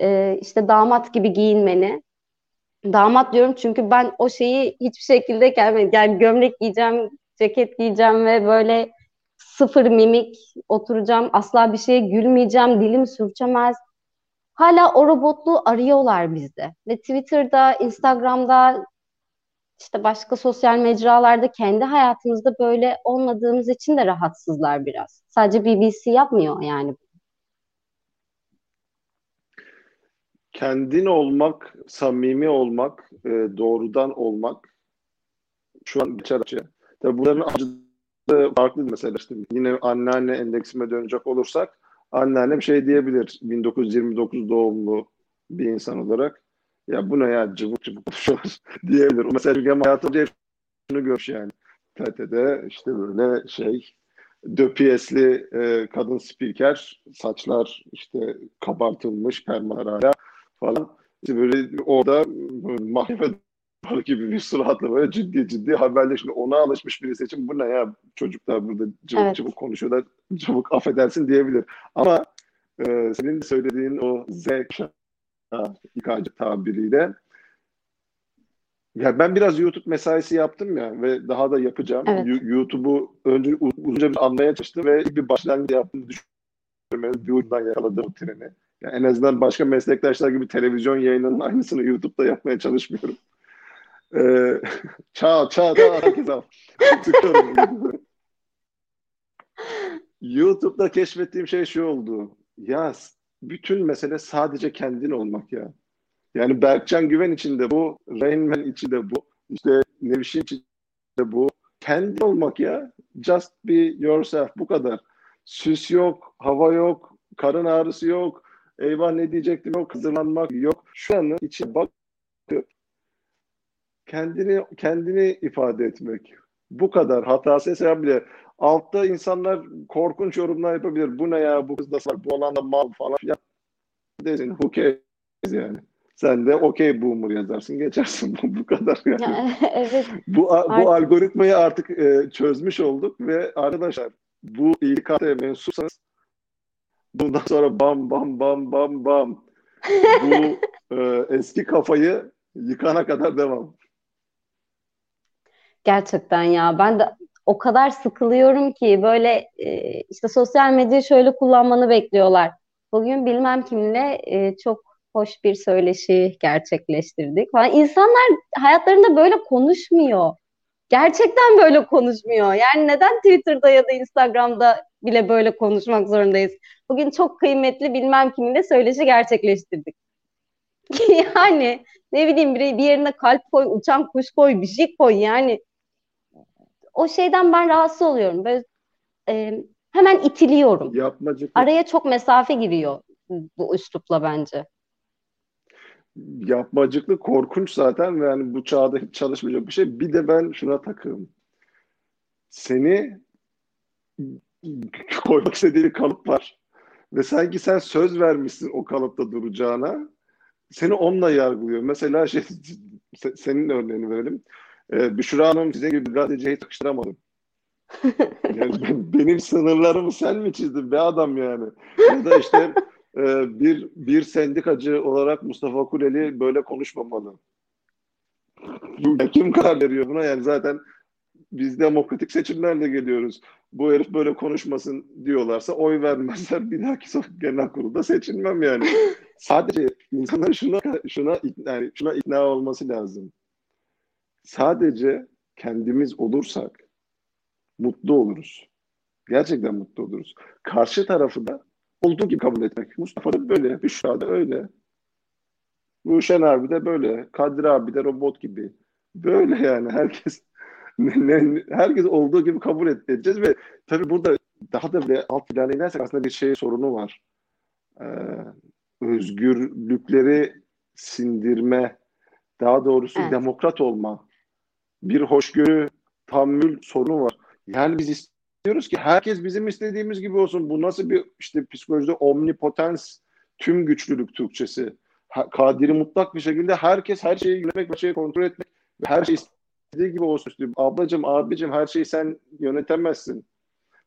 Ee, işte damat gibi giyinmeni. Damat diyorum çünkü ben o şeyi hiçbir şekilde gelmedim. Yani gömlek giyeceğim, ceket giyeceğim ve böyle sıfır mimik oturacağım. Asla bir şeye gülmeyeceğim. Dilim sürçemez. Hala o robotluğu arıyorlar bizde. Ve Twitter'da, Instagram'da işte başka sosyal mecralarda kendi hayatımızda böyle olmadığımız için de rahatsızlar biraz. Sadece BBC yapmıyor yani. Kendin olmak, samimi olmak, e, doğrudan olmak şu an geçer. Tabii bunların acısı farklı mesela işte yine anneanne endeksime dönecek olursak anneannem şey diyebilir 1929 doğumlu bir insan olarak ya bu ne ya cıvık cıvık konuşuyorlar diyebilir. O mesela Türkiye hayatımda hep şunu görmüş yani. TRT'de işte böyle şey döpiyesli e, kadın spiker saçlar işte kabartılmış permalarla falan işte böyle orada mahkeme gibi bir suratla böyle ciddi ciddi haberle şimdi ona alışmış birisi için bu ne ya çocuklar burada cıvık evet. cıvık konuşuyorlar cıvık affedersin diyebilir ama e, senin söylediğin o Z İK'cı tabiriyle. Ya ben biraz YouTube mesaisi yaptım ya ve daha da yapacağım. Evet. YouTube'u önce uzunca bir anlamaya çalıştım ve bir başlangıç yaptığımı düşünüyorum. Bir ucundan yakaladım treni. Yani en azından başka meslektaşlar gibi televizyon yayınının aynısını YouTube'da yapmaya çalışmıyorum. Ee, çağ, çağ, çağ, herkes al. YouTube'da keşfettiğim şey şu oldu. Ya bütün mesele sadece kendin olmak ya. Yani Berkcan Güven için de bu, Rain için de bu, işte Nevşin için de bu. Kendi olmak ya. Just be yourself. Bu kadar. Süs yok, hava yok, karın ağrısı yok, eyvah ne diyecektim yok, hazırlanmak yok. Şu anın içine bak kendini kendini ifade etmek. Bu kadar. Hatası mesela bile altta insanlar korkunç yorumlar yapabilir. Bu ne ya bu kız da bu alanda mal falan filan. Desin who cares yani. Sen de okey boomer yazarsın geçersin bu, bu kadar yani. Ya, evet. Bu bu artık. algoritmayı artık e, çözmüş olduk ve arkadaşlar bu İK'ye mensupsanız bundan sonra bam bam bam bam bam bu e, eski kafayı yıkana kadar devam. Gerçekten ya ben de o kadar sıkılıyorum ki böyle e, işte sosyal medyayı şöyle kullanmanı bekliyorlar. Bugün bilmem kimle e, çok hoş bir söyleşi gerçekleştirdik falan. İnsanlar hayatlarında böyle konuşmuyor. Gerçekten böyle konuşmuyor. Yani neden Twitter'da ya da Instagram'da bile böyle konuşmak zorundayız? Bugün çok kıymetli bilmem kiminle söyleşi gerçekleştirdik. yani ne bileyim bir, bir yerine kalp koy, uçan kuş koy, bir şey koy yani. O şeyden ben rahatsız oluyorum. Böyle e, hemen itiliyorum. Yapmacık. Araya çok mesafe giriyor bu üslupla bence. Yapmacıklı korkunç zaten ve yani bu çağda hiç çalışmayacak bir şey. Bir de ben şuna takığım. Seni koymak istediği kalıp var. ve sanki sen söz vermişsin o kalıpta duracağına seni onunla yargılıyor. Mesela şey, senin örneğini verelim. Ee, Büşra Hanım size gibi gazeteciye takıştıramadım. yani benim sınırlarımı sen mi çizdin be adam yani? Ya da işte e, bir bir sendikacı olarak Mustafa Kuleli böyle konuşmamalı. Kim karar veriyor buna? Yani zaten biz demokratik seçimlerle geliyoruz. Bu herif böyle konuşmasın diyorlarsa oy vermezler. Bir dahaki genel kurulda seçilmem yani. Sadece insanların şuna şuna yani şuna ikna olması lazım. Sadece kendimiz olursak mutlu oluruz. Gerçekten mutlu oluruz. Karşı tarafı da olduğu gibi kabul etmek. Mustafa da böyle, Büşra da öyle. Ruşen abi de böyle, Kadir abi de robot gibi. Böyle yani herkes herkes olduğu gibi kabul edeceğiz ve tabii burada daha da bir alt plana inersek aslında bir şey sorunu var. Ee, özgürlükleri sindirme, daha doğrusu evet. demokrat olma, bir hoşgörü, tahammül sorunu var. Yani biz istiyoruz ki herkes bizim istediğimiz gibi olsun. Bu nasıl bir işte psikolojide omnipotens, tüm güçlülük Türkçesi. kadiri mutlak bir şekilde herkes her şeyi yönetmek, her şeyi kontrol etmek ve her şey istediği gibi olsun istiyor. Ablacım, abicim her şeyi sen yönetemezsin.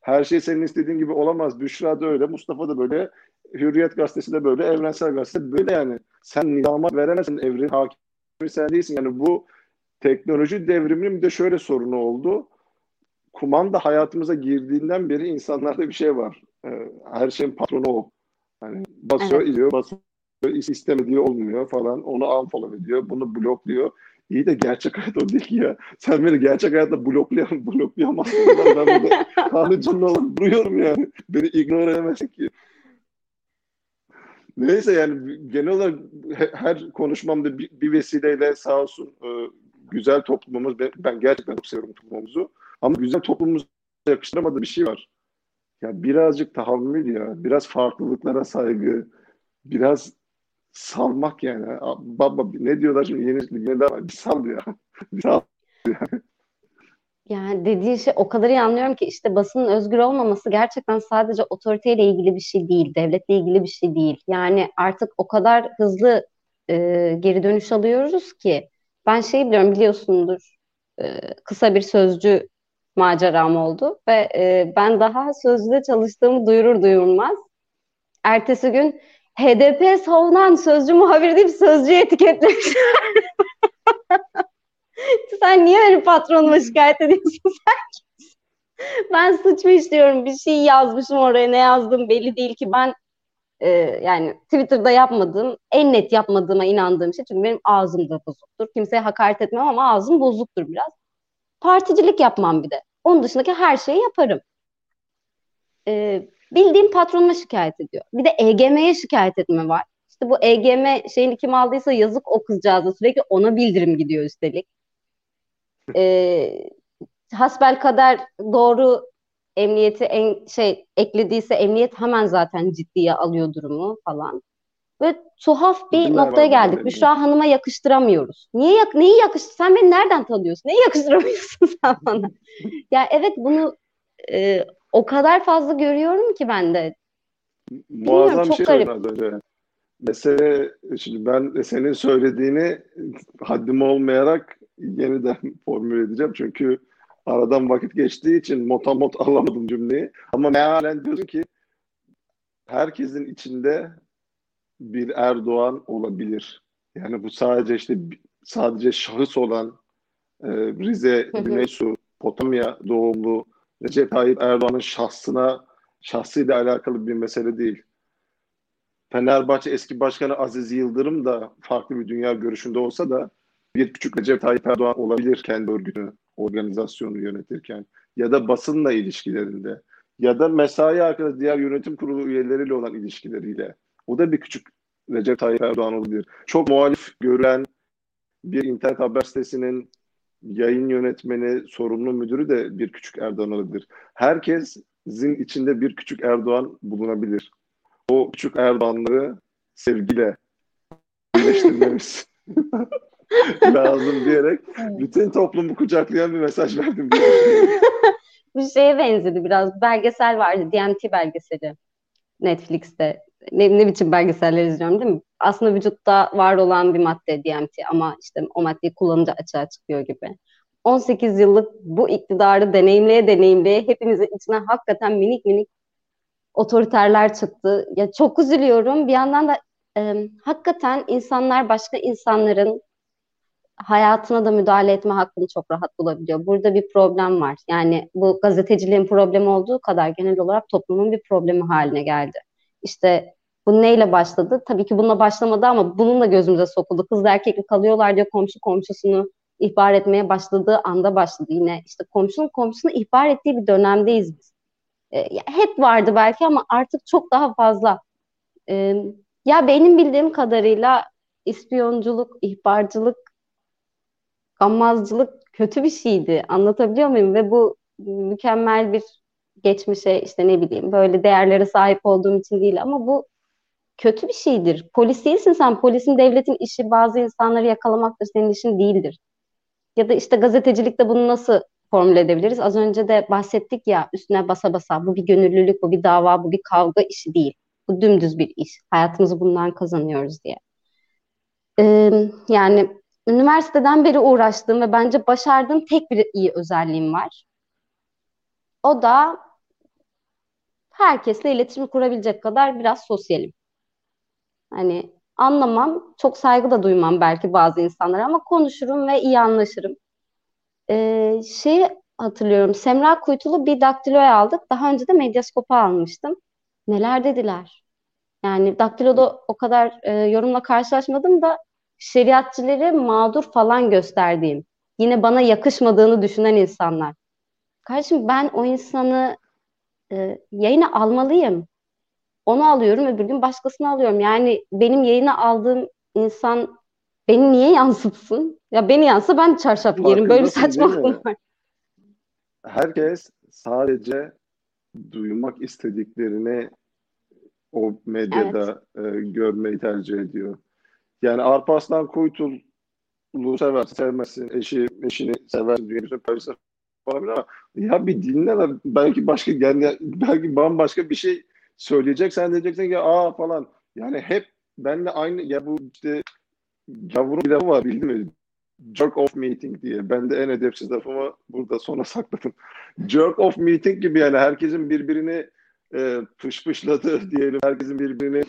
Her şey senin istediğin gibi olamaz. Büşra da öyle, Mustafa da böyle, Hürriyet Gazetesi de böyle, Evrensel Gazete böyle yani. Sen nizama veremezsin, evrin hakimi sen değilsin. Yani bu teknoloji devriminin bir de şöyle sorunu oldu. Kumanda hayatımıza girdiğinden beri insanlarda bir şey var. Ee, her şeyin patronu o. Yani basıyor, evet. izliyor, basıyor, istemediği olmuyor falan. Onu unfollow ediyor, bunu blokluyor. İyi de gerçek hayat o değil ya. Sen beni gerçek hayatta bloklayam bloklayamazsın. ben burada kanı canlı olup duruyorum yani. Beni ignore edemezsin ki. Neyse yani genel olarak her konuşmamda bir, bir vesileyle sağ olsun e, güzel toplumumuz, ben, gerçekten çok seviyorum toplumumuzu. Ama güzel toplumumuza yakıştıramadığı bir şey var. Ya birazcık tahammül ya, biraz farklılıklara saygı, biraz salmak yani. Baba ne diyorlar şimdi yeni ne daha bir sal ya. bir sal yani. Yani dediği şey o kadar iyi anlıyorum ki işte basının özgür olmaması gerçekten sadece otoriteyle ilgili bir şey değil, devletle ilgili bir şey değil. Yani artık o kadar hızlı e, geri dönüş alıyoruz ki ben şeyi biliyorum biliyorsundur e, kısa bir sözcü maceram oldu ve e, ben daha sözlüde çalıştığımı duyurur duyurmaz ertesi gün HDP savunan sözcü muhabir deyip sözcüye etiketlemişler. sen niye benim patronuma şikayet ediyorsun ben suç mu işliyorum? Bir şey yazmışım oraya. Ne yazdım belli değil ki. Ben e, yani Twitter'da yapmadığım, en net yapmadığıma inandığım şey. Çünkü benim ağzım da bozuktur. Kimseye hakaret etmem ama ağzım bozuktur biraz. Particilik yapmam bir de. Onun dışındaki her şeyi yaparım. E, bildiğim patronuma şikayet ediyor. Bir de EGM'ye şikayet etme var. İşte bu EGM şeyini kim aldıysa yazık o kızcağıza sürekli ona bildirim gidiyor üstelik. E, hasbel kadar doğru emniyeti en şey eklediyse emniyet hemen zaten ciddiye alıyor durumu falan. Ve tuhaf bir Bunlar noktaya geldik. Büşra Hanım'a yakıştıramıyoruz. Niye yak neyi yakıştır? Sen beni nereden tanıyorsun? Neyi yakıştıramıyorsun sen bana? ya evet bunu e, o kadar fazla görüyorum ki ben de. Muazzam çok şey garip. Mesele şimdi ben senin söylediğini haddim olmayarak yeniden formüle edeceğim. Çünkü aradan vakit geçtiği için motamot alamadım cümleyi. Ama mealen diyorsun ki herkesin içinde bir Erdoğan olabilir. Yani bu sadece işte sadece şahıs olan e, Rize, Güneysu, Potamya doğumlu Recep Tayyip Erdoğan'ın şahsına şahsıyla alakalı bir mesele değil. Fenerbahçe eski başkanı Aziz Yıldırım da farklı bir dünya görüşünde olsa da bir küçük Recep Tayyip Erdoğan olabilir kendi örgütünü, organizasyonu yönetirken ya da basınla ilişkilerinde ya da mesai arkadaşı diğer yönetim kurulu üyeleriyle olan ilişkileriyle. O da bir küçük Recep Tayyip Erdoğan olabilir. Çok muhalif görülen bir internet haber sitesinin yayın yönetmeni, sorumlu müdürü de bir küçük Erdoğan olabilir. Herkesin içinde bir küçük Erdoğan bulunabilir. O küçük Erdoğanları sevgiyle birleştirmemiz lazım diyerek bütün toplumu kucaklayan bir mesaj verdim. bir şeye benzedi biraz. Belgesel vardı. DMT belgeseli. Netflix'te. Ne, ne biçim belgeseller izliyorum değil mi? Aslında vücutta var olan bir madde DMT ama işte o maddeyi kullanınca açığa çıkıyor gibi. 18 yıllık bu iktidarı deneyimleye deneyimleye hepimizin içine hakikaten minik minik otoriterler çıktı. Ya çok üzülüyorum. Bir yandan da e, hakikaten insanlar başka insanların hayatına da müdahale etme hakkını çok rahat bulabiliyor. Burada bir problem var. Yani bu gazeteciliğin problemi olduğu kadar genel olarak toplumun bir problemi haline geldi. İşte bu neyle başladı? Tabii ki bununla başlamadı ama bununla gözümüze sokuldu. Kız erkekli kalıyorlar diye komşu komşusunu ihbar etmeye başladığı anda başladı yine. İşte komşunun komşusunu ihbar ettiği bir dönemdeyiz biz. E, hep vardı belki ama artık çok daha fazla. E, ya benim bildiğim kadarıyla ispiyonculuk, ihbarcılık, gammazcılık kötü bir şeydi. Anlatabiliyor muyum? Ve bu mükemmel bir geçmişe işte ne bileyim böyle değerlere sahip olduğum için değil ama bu kötü bir şeydir. Polis değilsin sen. Polisin devletin işi bazı insanları yakalamaktır. Senin işin değildir. Ya da işte gazetecilikte bunu nasıl formüle edebiliriz? Az önce de bahsettik ya üstüne basa basa bu bir gönüllülük, bu bir dava, bu bir kavga işi değil. Bu dümdüz bir iş. Hayatımızı bundan kazanıyoruz diye. Ee, yani üniversiteden beri uğraştığım ve bence başardığım tek bir iyi özelliğim var. O da herkesle iletişim kurabilecek kadar biraz sosyalim. Hani anlamam, çok saygı da duymam belki bazı insanlara ama konuşurum ve iyi anlaşırım. Ee, şeyi hatırlıyorum, Semra Kuytulu bir daktiloya aldık. Daha önce de medyaskopa almıştım. Neler dediler? Yani daktiloda o kadar e, yorumla karşılaşmadım da şeriatçileri mağdur falan gösterdiğim, yine bana yakışmadığını düşünen insanlar. Kardeşim ben o insanı e, yayına almalıyım. Onu alıyorum öbür gün başkasını alıyorum. Yani benim yayına aldığım insan beni niye yansıtsın? Ya beni yansa ben çarşaf giyerim. Böyle bir saçmalık var. Herkes sadece duymak istediklerini o medyada evet. e, görmeyi tercih ediyor. Yani Arpaslan Kuytul'u seversin, sevmezsin, eşi, eşini seversin, dünyasını paylaşır falan ama ya bir dinle de belki başka yani belki bambaşka bir şey söyleyecek sen diyeceksin ki aa falan yani hep benle aynı ya bu işte gavurun bir lafı var bildin mi? Jerk off meeting diye. Ben de en edepsiz lafımı burada sona sakladım. Jerk off meeting gibi yani herkesin birbirini e, pışpışladığı diyelim. Herkesin birbirini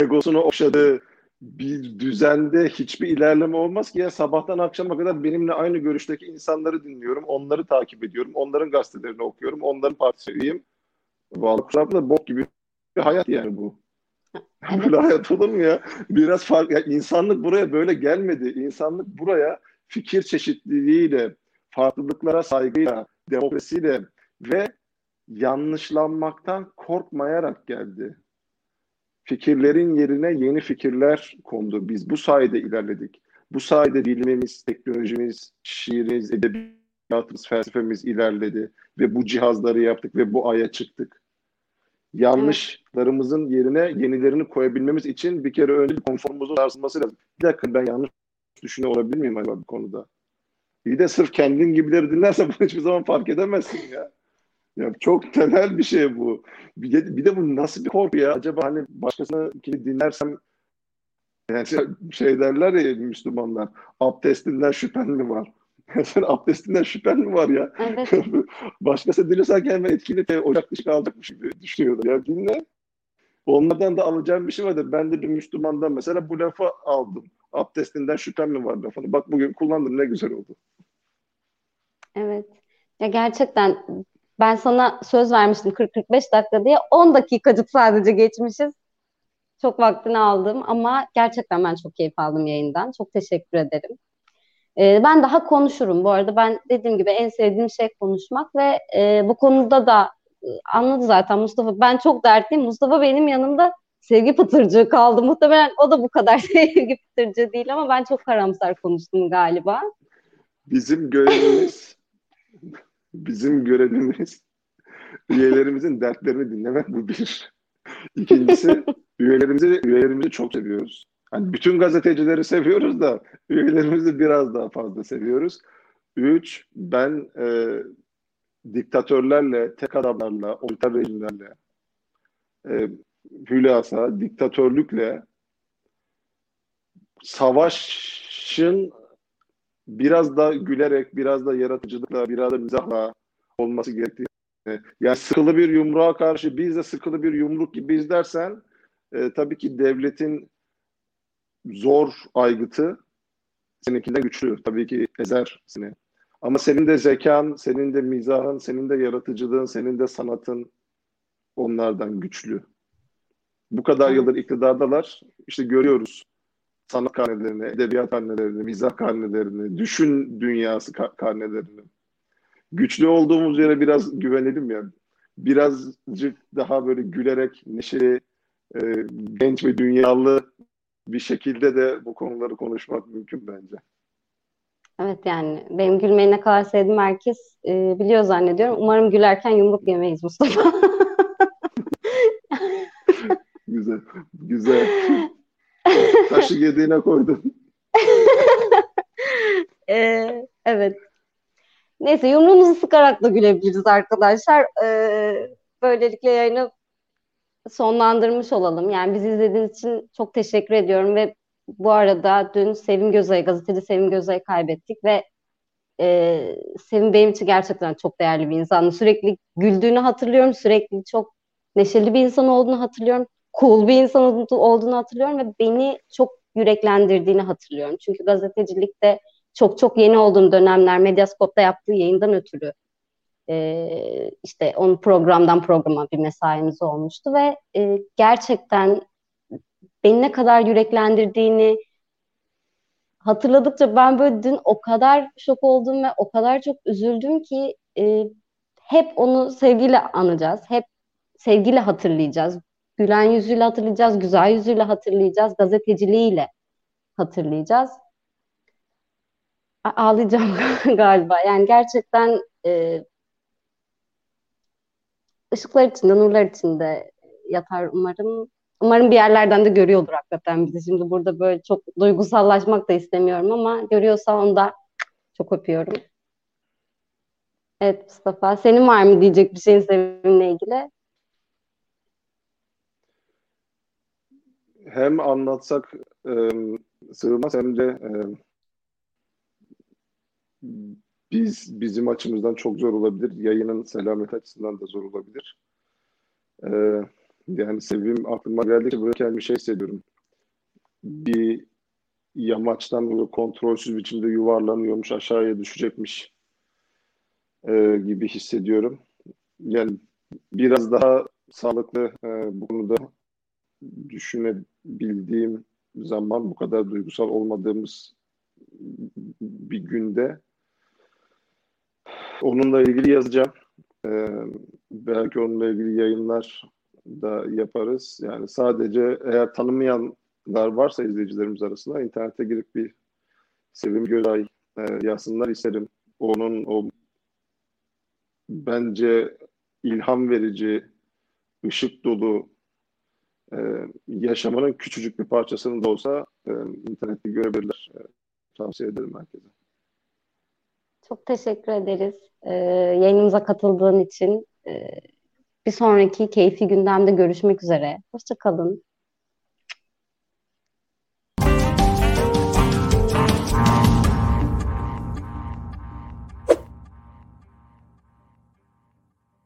egosunu okşadığı bir düzende hiçbir ilerleme olmaz ki ya sabahtan akşama kadar benimle aynı görüşteki insanları dinliyorum, onları takip ediyorum, onların gazetelerini okuyorum, onların partisiyim. Vallahi da bok gibi bir hayat yani bu. Böyle hayat olur mu ya? Biraz fark, yani insanlık buraya böyle gelmedi. İnsanlık buraya fikir çeşitliliğiyle, farklılıklara saygıyla, demokrasiyle ve yanlışlanmaktan korkmayarak geldi. Fikirlerin yerine yeni fikirler kondu. Biz bu sayede ilerledik. Bu sayede bilimimiz, teknolojimiz, şiirimiz, edebiyatımız, felsefemiz ilerledi. Ve bu cihazları yaptık ve bu aya çıktık. Yanlışlarımızın yerine yenilerini koyabilmemiz için bir kere önce bir konforumuzun sarsılması lazım. Bir dakika ben yanlış düşünüyor olabilir miyim acaba bu konuda? Bir de sırf kendin gibileri dinlersen bunu hiçbir zaman fark edemezsin ya. Ya çok temel bir şey bu. Bir de, bir de bu nasıl bir korku ya? Acaba hani başkasını dinlersem yani şey, şey derler ya Müslümanlar abdestinden şüphen mi var? Sen abdestinden şüphen mi var ya? Evet. Başkası dinlersen kendime etkili ocak dışı kalacakmış gibi düşünüyorlar. Ya dinle. Onlardan da alacağım bir şey vardı. Ben de bir Müslümandan mesela bu lafı aldım. Abdestinden şüphen mi var lafını. Bak bugün kullandım ne güzel oldu. Evet. Ya gerçekten ben sana söz vermiştim 40-45 dakika diye. 10 dakikacık sadece geçmişiz. Çok vaktini aldım ama gerçekten ben çok keyif aldım yayından. Çok teşekkür ederim. Ee, ben daha konuşurum. Bu arada ben dediğim gibi en sevdiğim şey konuşmak ve e, bu konuda da e, anladı zaten Mustafa. Ben çok dertliyim. Mustafa benim yanımda sevgi pıtırcığı kaldı. Muhtemelen o da bu kadar sevgi pıtırcığı değil ama ben çok karamsar konuştum galiba. Bizim görevimiz bizim görevimiz üyelerimizin dertlerini dinlemek bu bir. İkincisi üyelerimizi üyelerimizi çok seviyoruz. Hani bütün gazetecileri seviyoruz da üyelerimizi biraz daha fazla seviyoruz. Üç, ben e, diktatörlerle, tek adamlarla, otoriter rejimlerle, e, hülasa, diktatörlükle savaşın biraz da gülerek, biraz da yaratıcılıkla, biraz da mizahla olması gerektiğini yani sıkılı bir yumruğa karşı biz de sıkılı bir yumruk gibi izlersen e, tabii ki devletin zor aygıtı seninkinden güçlü. Tabii ki ezer seni. Ama senin de zekan, senin de mizahın, senin de yaratıcılığın, senin de sanatın onlardan güçlü. Bu kadar yıldır iktidardalar. İşte görüyoruz sanat karnelerini, edebiyat karnelerini, mizah karnelerini, düşün dünyası karnelerini. Güçlü olduğumuz yere biraz güvenelim ya. Birazcık daha böyle gülerek, neşeli, e, genç ve dünyalı bir şekilde de bu konuları konuşmak mümkün bence. Evet yani benim gülmeyi ne kadar sevdiğim herkes e, biliyor zannediyorum. Umarım gülerken yumruk yemeyiz Mustafa. güzel, güzel. Taşı yediğine koydun. ee, evet. Neyse yumruğumuzu sıkarak da gülebiliriz arkadaşlar. Ee, böylelikle yayını sonlandırmış olalım. Yani bizi izlediğiniz için çok teşekkür ediyorum ve bu arada dün Sevim Gözay'ı, gazeteci Sevim Gözay'ı kaybettik ve e, Sevim benim için gerçekten çok değerli bir insandı. Sürekli güldüğünü hatırlıyorum, sürekli çok neşeli bir insan olduğunu hatırlıyorum, cool bir insan olduğunu hatırlıyorum ve beni çok yüreklendirdiğini hatırlıyorum. Çünkü gazetecilikte çok çok yeni olduğum dönemler Medyaskop'ta yaptığı yayından ötürü e, işte onun programdan programa bir mesaimiz olmuştu ve e, gerçekten beni ne kadar yüreklendirdiğini hatırladıkça ben böyle dün o kadar şok oldum ve o kadar çok üzüldüm ki e, hep onu sevgiyle anacağız. Hep sevgiyle hatırlayacağız. Gülen yüzüyle hatırlayacağız, güzel yüzüyle hatırlayacağız, gazeteciliğiyle hatırlayacağız. A- ağlayacağım galiba. Yani gerçekten e, ışıklar içinde, nurlar içinde yatar umarım. Umarım bir yerlerden de görüyordur hakikaten bizi. Şimdi burada böyle çok duygusallaşmak da istemiyorum ama görüyorsa onu da çok öpüyorum. Evet Mustafa, senin var mı diyecek bir şeyin seninle ilgili? Hem anlatsak e, sığmaz hem de e, biz bizim açımızdan çok zor olabilir. Yayının selamet açısından da zor olabilir. Ee, yani sevim aklıma geldikçe böyle kendimi şey hissediyorum. Bir yamaçtan böyle kontrolsüz biçimde yuvarlanıyormuş, aşağıya düşecekmiş e, gibi hissediyorum. Yani biraz daha sağlıklı e, bu konuda düşünebildiğim zaman bu kadar duygusal olmadığımız bir günde onunla ilgili yazacağım. Ee, belki onunla ilgili yayınlar da yaparız. Yani sadece eğer tanımayanlar varsa izleyicilerimiz arasında internete girip bir Sevim Gölay e, yazsınlar isterim. Onun o bence ilham verici, ışık dolu e, yaşamının küçücük bir parçasını da olsa e, internette görebilirler. E, tavsiye ederim herkese. Çok teşekkür ederiz e, yayınımıza katıldığın için. E, bir sonraki keyfi gündemde görüşmek üzere. Hoşçakalın.